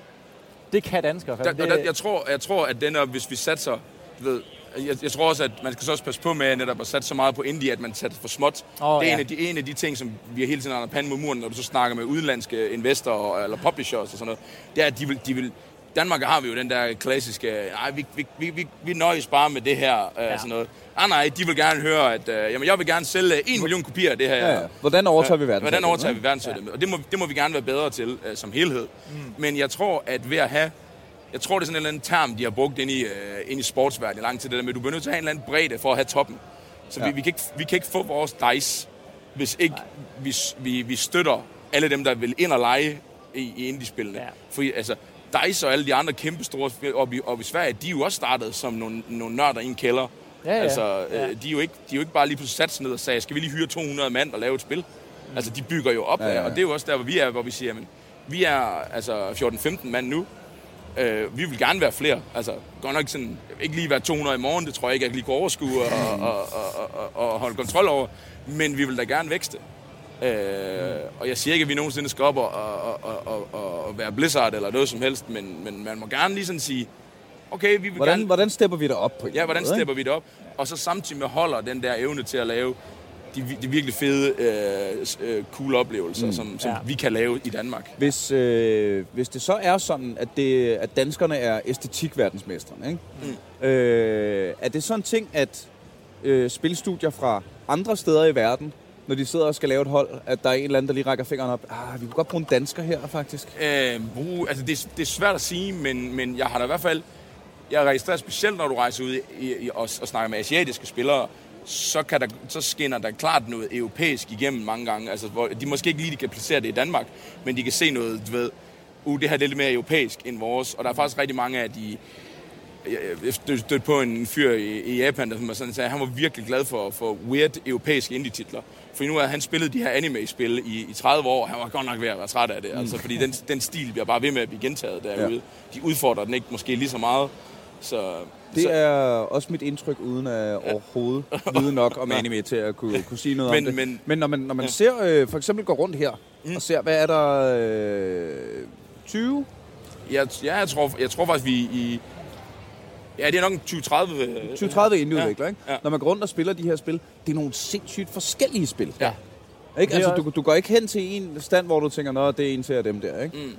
det kan danskere. Der, fandme. der, det, jeg, tror, jeg tror, at den er, hvis vi satser, du ved, jeg, jeg tror også, at man skal så også passe på med netop at satse så meget på indie, at man satser for småt. Åh, det er ja. en, af de, en af de ting, som vi hele tiden har panden mod muren, når du så snakker med udenlandske investorer eller publishers og sådan noget. Det er, at de vil, de vil Danmark har vi jo den der klassiske, nej, vi, vi, vi, vi, vi nøjes bare med det her, ja. Ja. sådan noget. Ah, nej, de vil gerne høre, at øh, jamen, jeg vil gerne sælge en million kopier af det her. Ja, ja. Hvordan overtager vi verden? Hvordan overtager vi verdensøjne? Og det må, det må vi gerne være bedre til øh, som helhed. Mm. Men jeg tror, at ved at have... Jeg tror, det er sådan en eller anden term, de har brugt ind i, øh, ind i sportsverdenen i lang tid. Det der med, at du bliver nødt til at have en eller anden bredde for at have toppen. Så ja. Ja. vi, vi, kan ikke, vi kan ikke få vores dice, hvis ikke vi, vi, vi støtter alle dem, der vil ind og lege i, i indie-spillene. Ja. Fordi altså, DICE og alle de andre kæmpe store oppe i, oppe i Sverige, de er jo også startet som nogle, nogle nørder i en kælder. Ja, ja. Altså, Ja. øh, de, er jo ikke, de er jo ikke bare lige pludselig sat sig ned og sagde, skal vi lige hyre 200 mand og lave et spil? Altså, de bygger jo op Ja, ja, ja, ja, ja. og det er jo også der, hvor vi er, hvor vi siger, jamen, vi er altså 14-15 mand nu. Øh, vi vil gerne være flere. Altså, godt nok sådan, ikke lige være 200 i morgen, det tror jeg ikke, jeg lige kunne overskue og, og, og, og, og, holde kontrol over. Men vi vil da gerne vækste. Øh, og jeg siger ikke, at vi nogensinde skal op og, og, og, og, og, være Blizzard eller noget som helst, men, men man må gerne lige sådan sige, okay, vi vil Hvordan, gerne... hvordan stepper vi det op på Ja, hvordan måde, stepper vi det op? Og så samtidig med holder den der evne til at lave de, de virkelig fede, øh, øh, cool oplevelser, mm. som, som Ja. vi kan lave i Danmark. Hvis, øh, hvis det så er sådan, at, det, at danskerne er æstetikverdensmestrene, ikke? Mm. Øh, er det sådan en ting, at øh, spilstudier fra andre steder i verden, når de sidder og skal lave et hold, at der er en eller anden, der lige rækker fingeren op, ah, vi kunne godt bruge en dansker her, faktisk. Øh, bruge, altså det, er- det er svært at sige, men, men jeg har da i hvert fald... Jeg registrerer specielt, når du rejser ud i, i, og, og snakker med asiatiske spillere, så, kan der, så skinner der klart noget europæisk igennem mange gange. Altså, hvor de måske ikke lige kan placere det i Danmark, men de kan se noget, du ved, uh, det her er lidt mere europæisk end vores. Og der er faktisk rigtig mange af de... Jeg stødte på en fyr i, i Japan, der sådan, sagde, at han var virkelig glad for, for weird europæiske indie-titler. For nu har han spillet de her anime-spil i, i 30 år, og han var godt nok ved at være træt af det. Altså, fordi den, den stil bliver bare ved med at blive gentaget derude. Ja. De udfordrer den ikke måske lige så meget. Så, Det så, er også mit indtryk, uden at overhovedet vide nok om anime til at kunne, kunne sige noget Men- om det. men- men når man, når man ser, øh, for eksempel går rundt her, mm. og ser, hvad er der, øh, 20? jeg, ja, jeg, tror, jeg tror faktisk, vi i... Ja, det er nok en 20-30... øh, 20-30 indieudviklere, ikke? Ja. Når man går rundt og spiller de her spil, det er nogle sindssygt forskellige spil. Ja. Ikke? Altså, du, du går ikke hen til en stand, hvor du tænker, nå, det er en til af dem der, ikke? Mm.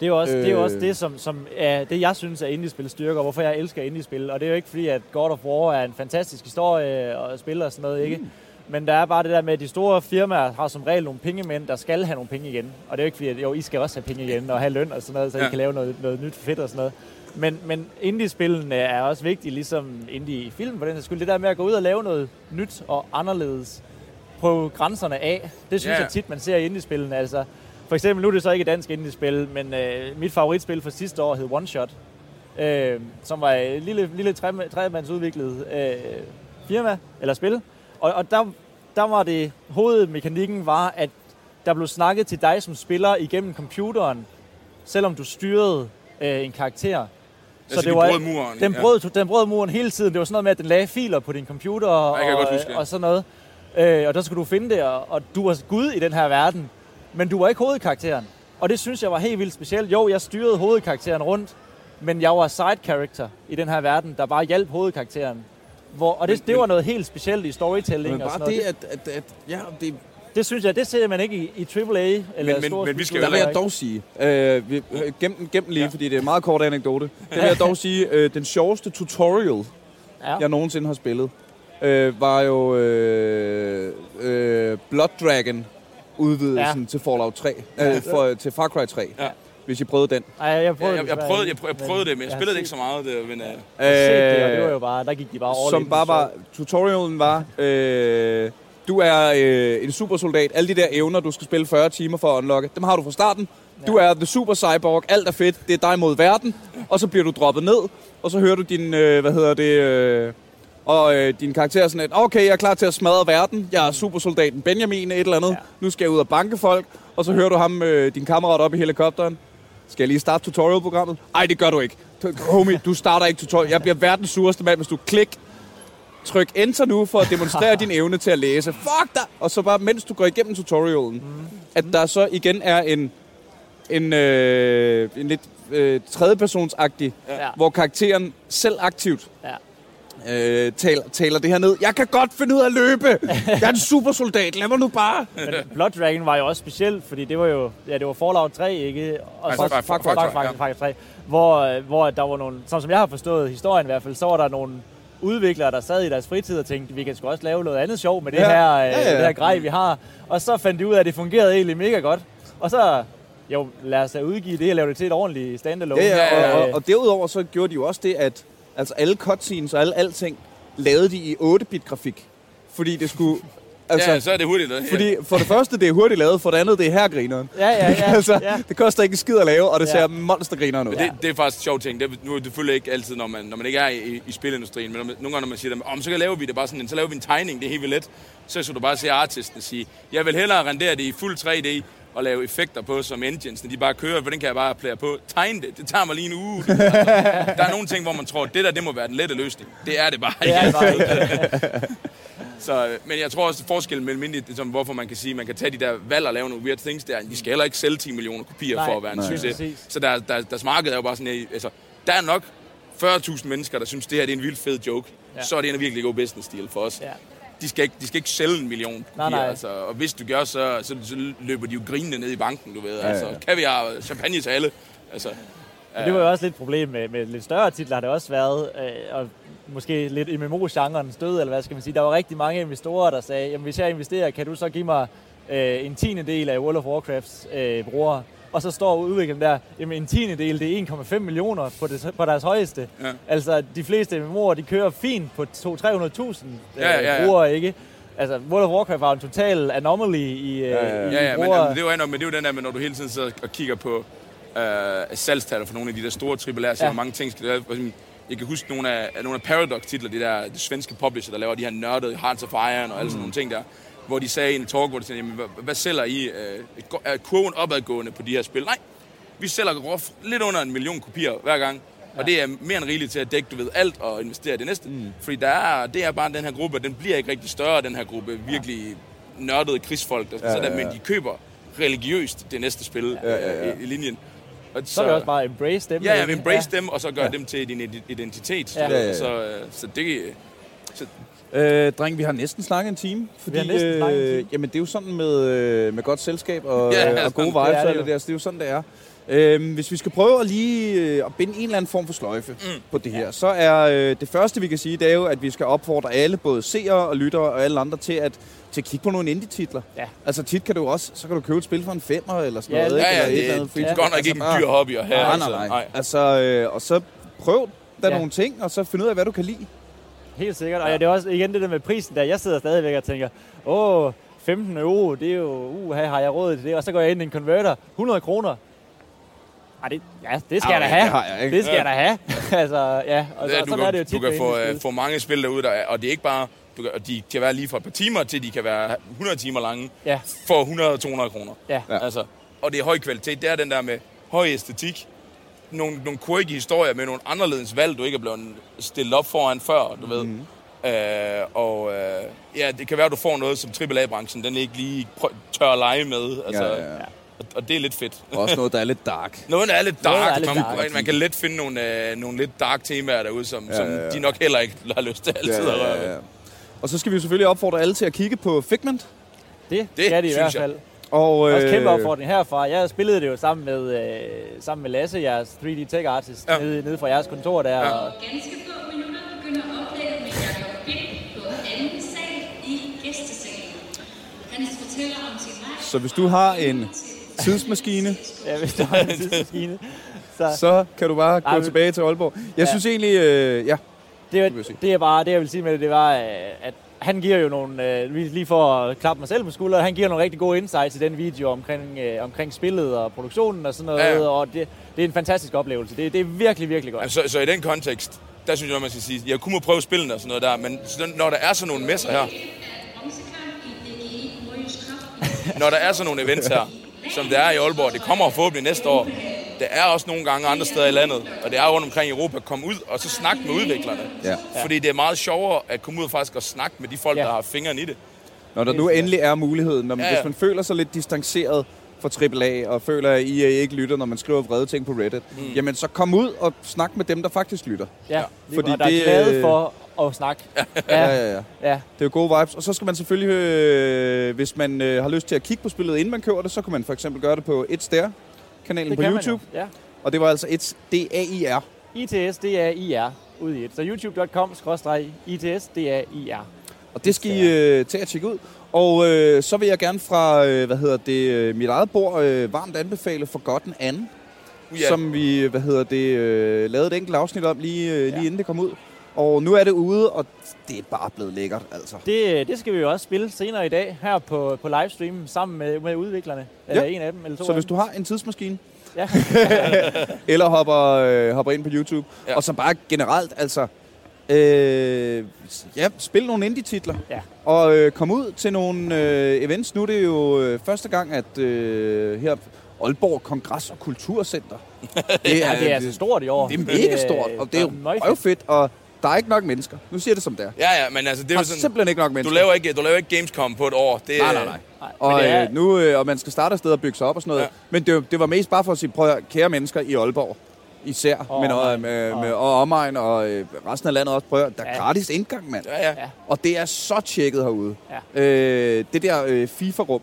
Det er jo også, øh... det, er jo også Øh. det, som, som er det, jeg synes er indie-spil styrker, og hvorfor jeg elsker indie-spil. Og det er jo ikke fordi, at God of War er en fantastisk historie og spil og sådan noget, ikke? Men der er bare det der med, at de store firmaer har som regel nogle pengemænd, der skal have nogle penge igen. Og det er jo ikke fordi, at jo, I skal også have penge igen og have løn og sådan noget, så ja. I kan lave noget, noget nyt fedt og sådan noget. Men, men indie-spillene er også vigtige, ligesom indie-film på den her skyld. Det der med at gå ud og lave noget nyt og anderledes. Prøve grænserne af. Det synes Ja. jeg tit, man ser i indie-spillene. Altså, for eksempel, nu er det så ikke et dansk indie-spil, men øh, mit favoritspil fra sidste år hed One Shot. Øh, som var et lille, lille tre- tremandsudviklet øh, firma, eller spil. Og, og der, der var det, hovedmekanikken var, at der blev snakket til dig som spiller igennem computeren, selvom du styrede øh, en karakter. Altså, de brød muren, Den ja. brød, den brød muren hele tiden. Det var sådan noget med, at den lagde filer på din computer og, og, huske det. og sådan noget. Øh, og der skulle du finde det, og, og du var gud i den her verden. Men du var ikke hovedkarakteren. Og det synes jeg var helt vildt specielt. Jo, jeg styrede hovedkarakteren rundt, men jeg var side character i den her verden, der bare hjalp hovedkarakteren. Hvor, og det, Men- det men- var noget helt specielt i storytelling Men og bare sådan noget. det, at, at, at ja, det, Det synes jeg, det ser man ikke i, i AAA eller Men- men- store men vi skal Der vil jeg dog sige, øh, vi, øh, gem, den- gem den lige, ja. Ja. fordi det er en meget kort anekdote. Det vil jeg dog sige, øh, den sjoveste tutorial, Ja. jeg nogensinde har spillet, øh, var jo øh, øh, Blood Dragon udvidelsen ja. til Fallout 3, øh, for, til Far Cry 3, ja. Ja. hvis I prøvede den. Ej, jeg, Jeg, prøvede jeg, jeg, desværre prøvede, jeg, prøvede, jeg prøvede det, men jeg spillede set- ikke så meget. Det, men, uh, Jeg det, og det var jo bare, der gik de bare all som bare var, tutorialen var, øh, du er øh, en supersoldat, alle de der evner, du skal spille 40 timer for at unlocke, dem har du fra starten. Du er the super cyborg, alt er fedt, det er dig mod verden, og så bliver du droppet ned, og så hører du din, øh, hvad hedder det, øh, og øh, din karakter er sådan et, okay, jeg er klar til at smadre verden, jeg er supersoldaten Benjamin, et eller andet, ja. Nu skal jeg ud og banke folk, og så hører du ham, øh, din kammerat op i helikopteren. Skal jeg lige starte tutorial-programmet? Ej, det gør du ikke. Homie, du starter ikke tutorial. Jeg bliver verdens sureste mand, hvis du klik. Tryk enter nu for at demonstrere din evne til at læse. Fuck dig! Og så bare, mens du går igennem tutorialen, mm. at der så igen er en, en, øh, en lidt øh, tredjepersonsagtig, Ja. hvor karakteren selv aktivt Ja. Øh, taler, taler det her ned. Jeg kan godt finde ud af at løbe. Jeg er en supersoldat. Lad mig nu bare. Men Blood Dragon var jo også specielt, fordi det var jo, ja, det var Fallout 3, ikke? Og Altså, så- fuck, fuck, fuck, fuck, fuck 3, hvor, hvor der var nogle, sådan som jeg har forstået historien i hvert fald, så var der nogle udviklere, der sad i deres fritid og tænkte, vi kan sgu også lave noget andet sjov med det Ja. her, øh, Ja, ja, ja. det her grej, vi har. Og så fandt de ud af, at det fungerede egentlig mega godt. Og så, jo, lad os da udgive det og lave det til et ordentligt standalone. Ja, ja, og, og, og derudover så gjorde de jo også det, at altså alle cutscenes og alle alting lavede de i 8-bit grafik. Fordi det skulle... Altså, ja, så er det hurtigt. Ja. Fordi for det første, det er hurtigt lavet, for det andet, det er hergrineren. ja, ja. ja, altså, ja. det koster ikke en skid at lave, og det Ja. ser monstergrineren ud. Det, det er faktisk en sjov ting. Det er, nu er det selvfølgelig ikke altid, når man, når man ikke er i, i spilindustrien, men når man, nogle gange, når man siger, dem, om så kan laver vi det bare sådan, en- så laver vi en tegning, det er helt vildt let. Så skal du bare se artisten og sige, jeg vil hellere rendere det i fuld 3D, og lave effekter på som engines, når de bare kører, for den kan jeg bare plære på. Tegne det, det tager mig lige en uge. Altså, der er nogle ting, hvor man tror, det der, det må være den lette løsning. Det er det bare Det er det bare. Så, men jeg tror også, at forskellen mellem indie, som, hvorfor man kan sige, man kan tage de der valg og lave nogle weird things der. De skal heller ikke sælge 10 millioner kopier Nej, for at være en nej. succes. Præcis. Så der, der, deres marked er jo bare sådan, at, altså, der er nok 40.000 mennesker, der synes, det her det er en vild fed joke. Ja. Ja. Så er det en virkelig god business deal for os. Ja. De, skal ikke, de skal ikke sælge en million kopier. Nej, nej. Altså, og hvis du gør, så, så, så løber de jo grinende ned i banken, du ved. Ja, ja. Altså, kaviar og champagne til alle. Altså, Men det var jo også lidt et problem med, med lidt større titler, har det også været, øh, og måske lidt MMO-genren stød, eller hvad skal man sige. Der var rigtig mange investorer, der sagde, jamen hvis jeg investerer, kan du så give mig øh, en tiende del af World of Warcrafts øh, brugere? Og så står udvikleren der, jamen en tiende del, det er 1,5 millioner på, det, på deres højeste. Ja. Altså de fleste MMO'er, de kører fint på 200-300.000 øh, Ja, ja, ja. brugere, ikke? Altså World of Warcraft var en total anomaly i, øh, Ja, ja, ja. i Ja, ja, men, brugere. men det er jo men det er jo den der med, når du hele tiden sidder og kigger på øh, salgstal for nogle af de der store AAA, så Ja. mange ting skal eksempel, Jeg kan huske nogle af, nogle af Paradox-titler, de der de svenske publisher, der laver de her nørdede Hearts of Iron og alle sådan nogle ting der, hvor de sagde i en talk, hvor de sagde, jamen, hvad, sælger I? Øh, er kurven opadgående på de her spil? Nej, vi sælger groft lidt under en million kopier hver gang. Og det er mere end rigeligt til at dække, du ved, alt og investere i det næste. Mm. Fordi der er, det er bare den her gruppe, den bliver ikke rigtig større, den her gruppe virkelig nørdede krigsfolk. Der, ja, så der, men de køber religiøst det næste spil ja, ja, ja. I, i linjen. Og Så er det også bare embrace dem. Ja, ja, embrace dem, og så gøre ja. dem til din id- identitet. Ja. Ja. Ja, ja, ja. Så, øh, så det... Så, Øh, dreng, vi har næsten snakket en time. Fordi, har næsten snakket en time. Øh, jamen, det er jo sådan med, øh, med godt selskab og, Ja, ja, ja, og gode vibes Det er det der. Så det er jo sådan, det er. Øh, hvis vi skal prøve at lige øh, at binde en eller anden form for sløjfe mm. på det her, så er øh, det første, vi kan sige, det er jo, at vi skal opfordre alle, både seere og lyttere og alle andre, til at, til at kigge på nogle indie-titler. Ja. Altså tit kan du også, så kan du købe et spil for en femmer eller sådan Ja, noget. ja, ikke? ja, eller et det, eller det, andet det er godt nok ikke en dyr hobby at have. Nej, altså. nej, nej. Altså, øh, og så prøv der Ja. nogle ting, og så find ud af, hvad du kan lide. Helt sikkert. Og ja, det er også igen det der med prisen, der jeg sidder stadigvæk og tænker, åh, 15 euro, det er jo, uh, har jeg råd til det? Og så går jeg ind i en converter, 100 kroner. Ej, det, ja, det skal Ja, jeg da have. det jeg ikke. Det skal jeg da have. altså, ja, og, er, og du, sådan er det jo kan, tit du kan få, øh, få mange spil derude, der, er- og det er ikke bare... Du kan, og de kan være lige fra et par timer til, de kan være 100 timer lange Ja, for 100-200 kroner. ja. Ja. Altså, og det er høj kvalitet. Det er den der med høj æstetik. Nogle, nogle quirky historier med nogle anderledes valg, du ikke er blevet stillet op foran før, du ved. Mhm. Øh, og øh, ja, det kan være, at du får noget, som AAA-branchen den ikke lige tør at lege med. Altså, Ja, ja, ja. Og, og det er lidt fedt. Også noget, der er lidt dark. Noget der er lidt Noget, der dark. er lidt man, dark. man kan let finde nogle, øh, nogle lidt dark temaer derude, som, Ja, som ja, ja. de nok heller ikke har lyst til altid at røre. Og så skal vi selvfølgelig opfordre alle til at kigge på Figment. Det, Det skal de i hvert jeg. Og, Også kæmpe øh, opfordring herfra. Jeg spillede det jo sammen med, øh, sammen med Lasse, jeres 3D Tech Artist, Ja. nede, nede fra jeres kontor der. Ja. Og, ganske få minutter begynder oplægget med Jacob Bind på anden sal i gæstesalen. Han fortæller om sin vej. Så hvis du har en tidsmaskine, ja, hvis der var en tidsmaskine. Så, så kan du bare gå Nej, men- tilbage til Aalborg. Jeg Ja. synes egentlig, øh, ja, det, er, sige. det er bare, det jeg vil sige med det, det var, øh, at han giver jo nogle, øh, lige for at klappe mig selv på skulderen, han giver nogle rigtig gode insights i den video omkring, øh, omkring spillet og produktionen og sådan noget, Ja, og det, det er en fantastisk oplevelse. Det, det er virkelig, virkelig godt. Altså, så i den kontekst, der synes jeg, man skal sige, jeg kunne må prøve spillene og sådan noget der, men så når der er sådan nogle messer her, når der er sådan nogle events her, som det er i Aalborg, det kommer forhåbentlig næste år, der er også nogle gange andre steder i landet, og det er rundt omkring i Europa, komme ud og så snakke med udviklerne. Ja. Fordi det er meget sjovere at komme ud og faktisk og snakke med de folk, Ja. der har fingeren i det. Når der nu endelig er muligheden, når man, Ja, ja, hvis man føler sig lidt distanceret fra AAA, og føler, at I ikke lytter, når man skriver vrede ting på Reddit, mm. jamen så kom ud og snak med dem, der faktisk lytter. Ja, Fordi fordi der er det, glade øh, for at snakke. Ja, Ja, ja, ja. ja. Det er jo gode vibes. Og så skal man selvfølgelig, øh, hvis man øh, har lyst til at kigge på spillet, inden man køber det, så kan man for eksempel gøre det på et stær kanalen Det på YouTube. man. Ja. Og det var altså et D-A-I-R. ITS, det er IR ud i et. Så youtube.com ITS, det er IR. Og det skal I øh, til at tjekke ud. Og øh, så vil jeg gerne fra, øh, hvad hedder det, øh, mit eget bord øh, varmt anbefale Forgotten Anne. Ja. Som vi, hvad hedder det, øh, lavede et enkelt afsnit om lige, øh, lige Ja. inden det kom ud. Og nu er det ude, og det er bare blevet lækkert, altså. Det, det skal vi jo også spille senere i dag her på, på livestream sammen med, med udviklerne. Eller en af dem, eller to Så hvis dem. du har en tidsmaskine, Ja. eller hopper, øh, hopper ind på YouTube, Ja. ja. og så bare generelt, altså, øh, ja, spil nogle indie-titler, Ja. og øh, kom ud til nogle øh, events. Nu er det jo øh, første gang, at øh, her Aalborg Kongress- og Kulturcenter, det ja, det er altså stort i år. det er mega stort, og det er jo røvfedt, og der er ikke nok mennesker. Nu siger jeg det som det er. Ja, ja, men altså, det er Der jo er sådan, simpelthen ikke nok du mennesker. laver ikke, du laver ikke Gamescom på et år. Det, Nej, nej, nej. Nej, Og, det er, øh, nu, øh, og man skal starte afsted og bygge sig op og sådan noget. Ja. Men det, det var mest bare for at sige, prøv at kære mennesker i Aalborg, især, og men og, omegn. med, Og- med, og omegn og øh, resten af landet også, prøv at der er Ja. gratis indgang, mand. Ja, ja. Ja. Og det er så tjekket herude. Ja. Øh, det der øh, FIFA-rum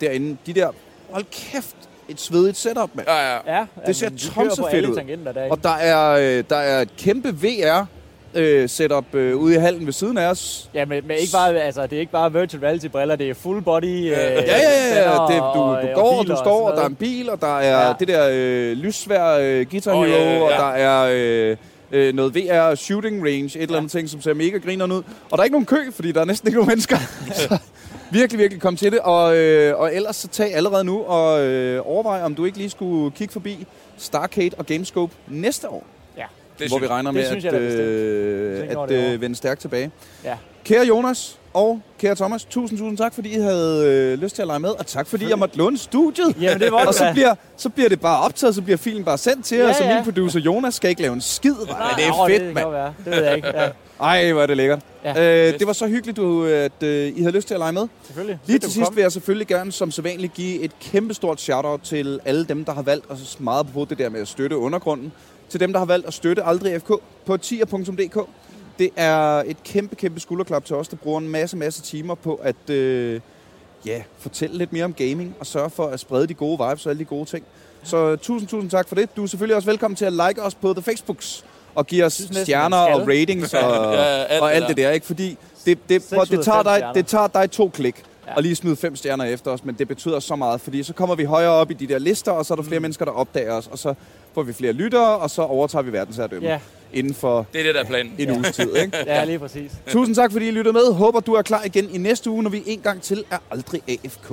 derinde, de der, hold kæft, et svedigt setup, mand. Ja, ja. ja, det ser tonsefedt alle ud. derinde. Og der er, øh, der er et kæmpe VR øh, setup øh, ude i hallen ved siden af os. Ja, men, men ikke bare, altså, det er ikke bare virtual reality briller, det er full body. Øh, Ja, ja, ja. ja. Det, du, og, du øh, går, og biler du står, og sådan der er en bil, og der er Ja. det der øh, lyssvær øh, Guitar Hero, ja, ja, ja. og der er øh, øh, noget VR shooting range, et eller andet ting, som ser mega grineren ud. Og der er ikke nogen kø, fordi der er næsten ikke nogen mennesker. Så virkelig, virkelig kom til det. Og, øh, og ellers så tag allerede nu og øh, overvej, om du ikke lige skulle kigge forbi Starcade og Gamescope næste år. Ja. Det hvor vi regner det med synes at, jeg øh, at øh, vende stærkt tilbage. Ja. Kære Jonas og kære Thomas, tusind, tusind tak, fordi I havde øh, lyst til at lege med, og tak, fordi jeg måtte låne studiet. Jamen, det var og så bliver, så bliver det bare optaget, så bliver filen bare sendt til Ja, os, og ja. min producer Jonas skal ikke lave en skid. Nej, det er fedt, det mand. Det ved jeg ikke. Ja, Ej, hvor er det lækkert. Ja. Øh, det var så hyggeligt, du, at øh, I havde lyst til at lege med. selvfølgelig. Lige til sidst vil jeg selvfølgelig gerne som sædvanligt give et kæmpestort shout-out til alle dem, der har valgt, og så meget på det der med at støtte undergrunden, til dem, der har valgt at støtte Aldrig FK på tier.dk. Det er et kæmpe, kæmpe skulderklap til os, der bruger en masse, masse timer på at øh, ja, fortælle lidt mere om gaming og sørge for at sprede de gode vibes og alle de gode ting. Så tusind, tusind tak for det. Du er selvfølgelig også velkommen til at like os på The Facebooks og give os stjerner og ratings og, Ja, alt og det alt der. det der, ikke? Fordi det, det, prøv, det, tager dig, det tager dig to klik ja. og lige smide fem stjerner efter os, men det betyder så meget, fordi så kommer vi højere op i de der lister, og så er der flere mm. mennesker, der opdager os, og så får vi flere lyttere, og så overtager vi verdensherredømme Ja, inden for Det er det, der er planen. en Ja. uges tid. Ikke? ja, lige præcis. Tusind tak, fordi I lyttede med. Håber, du er klar igen i næste uge, når vi en gang til er aldrig AFK.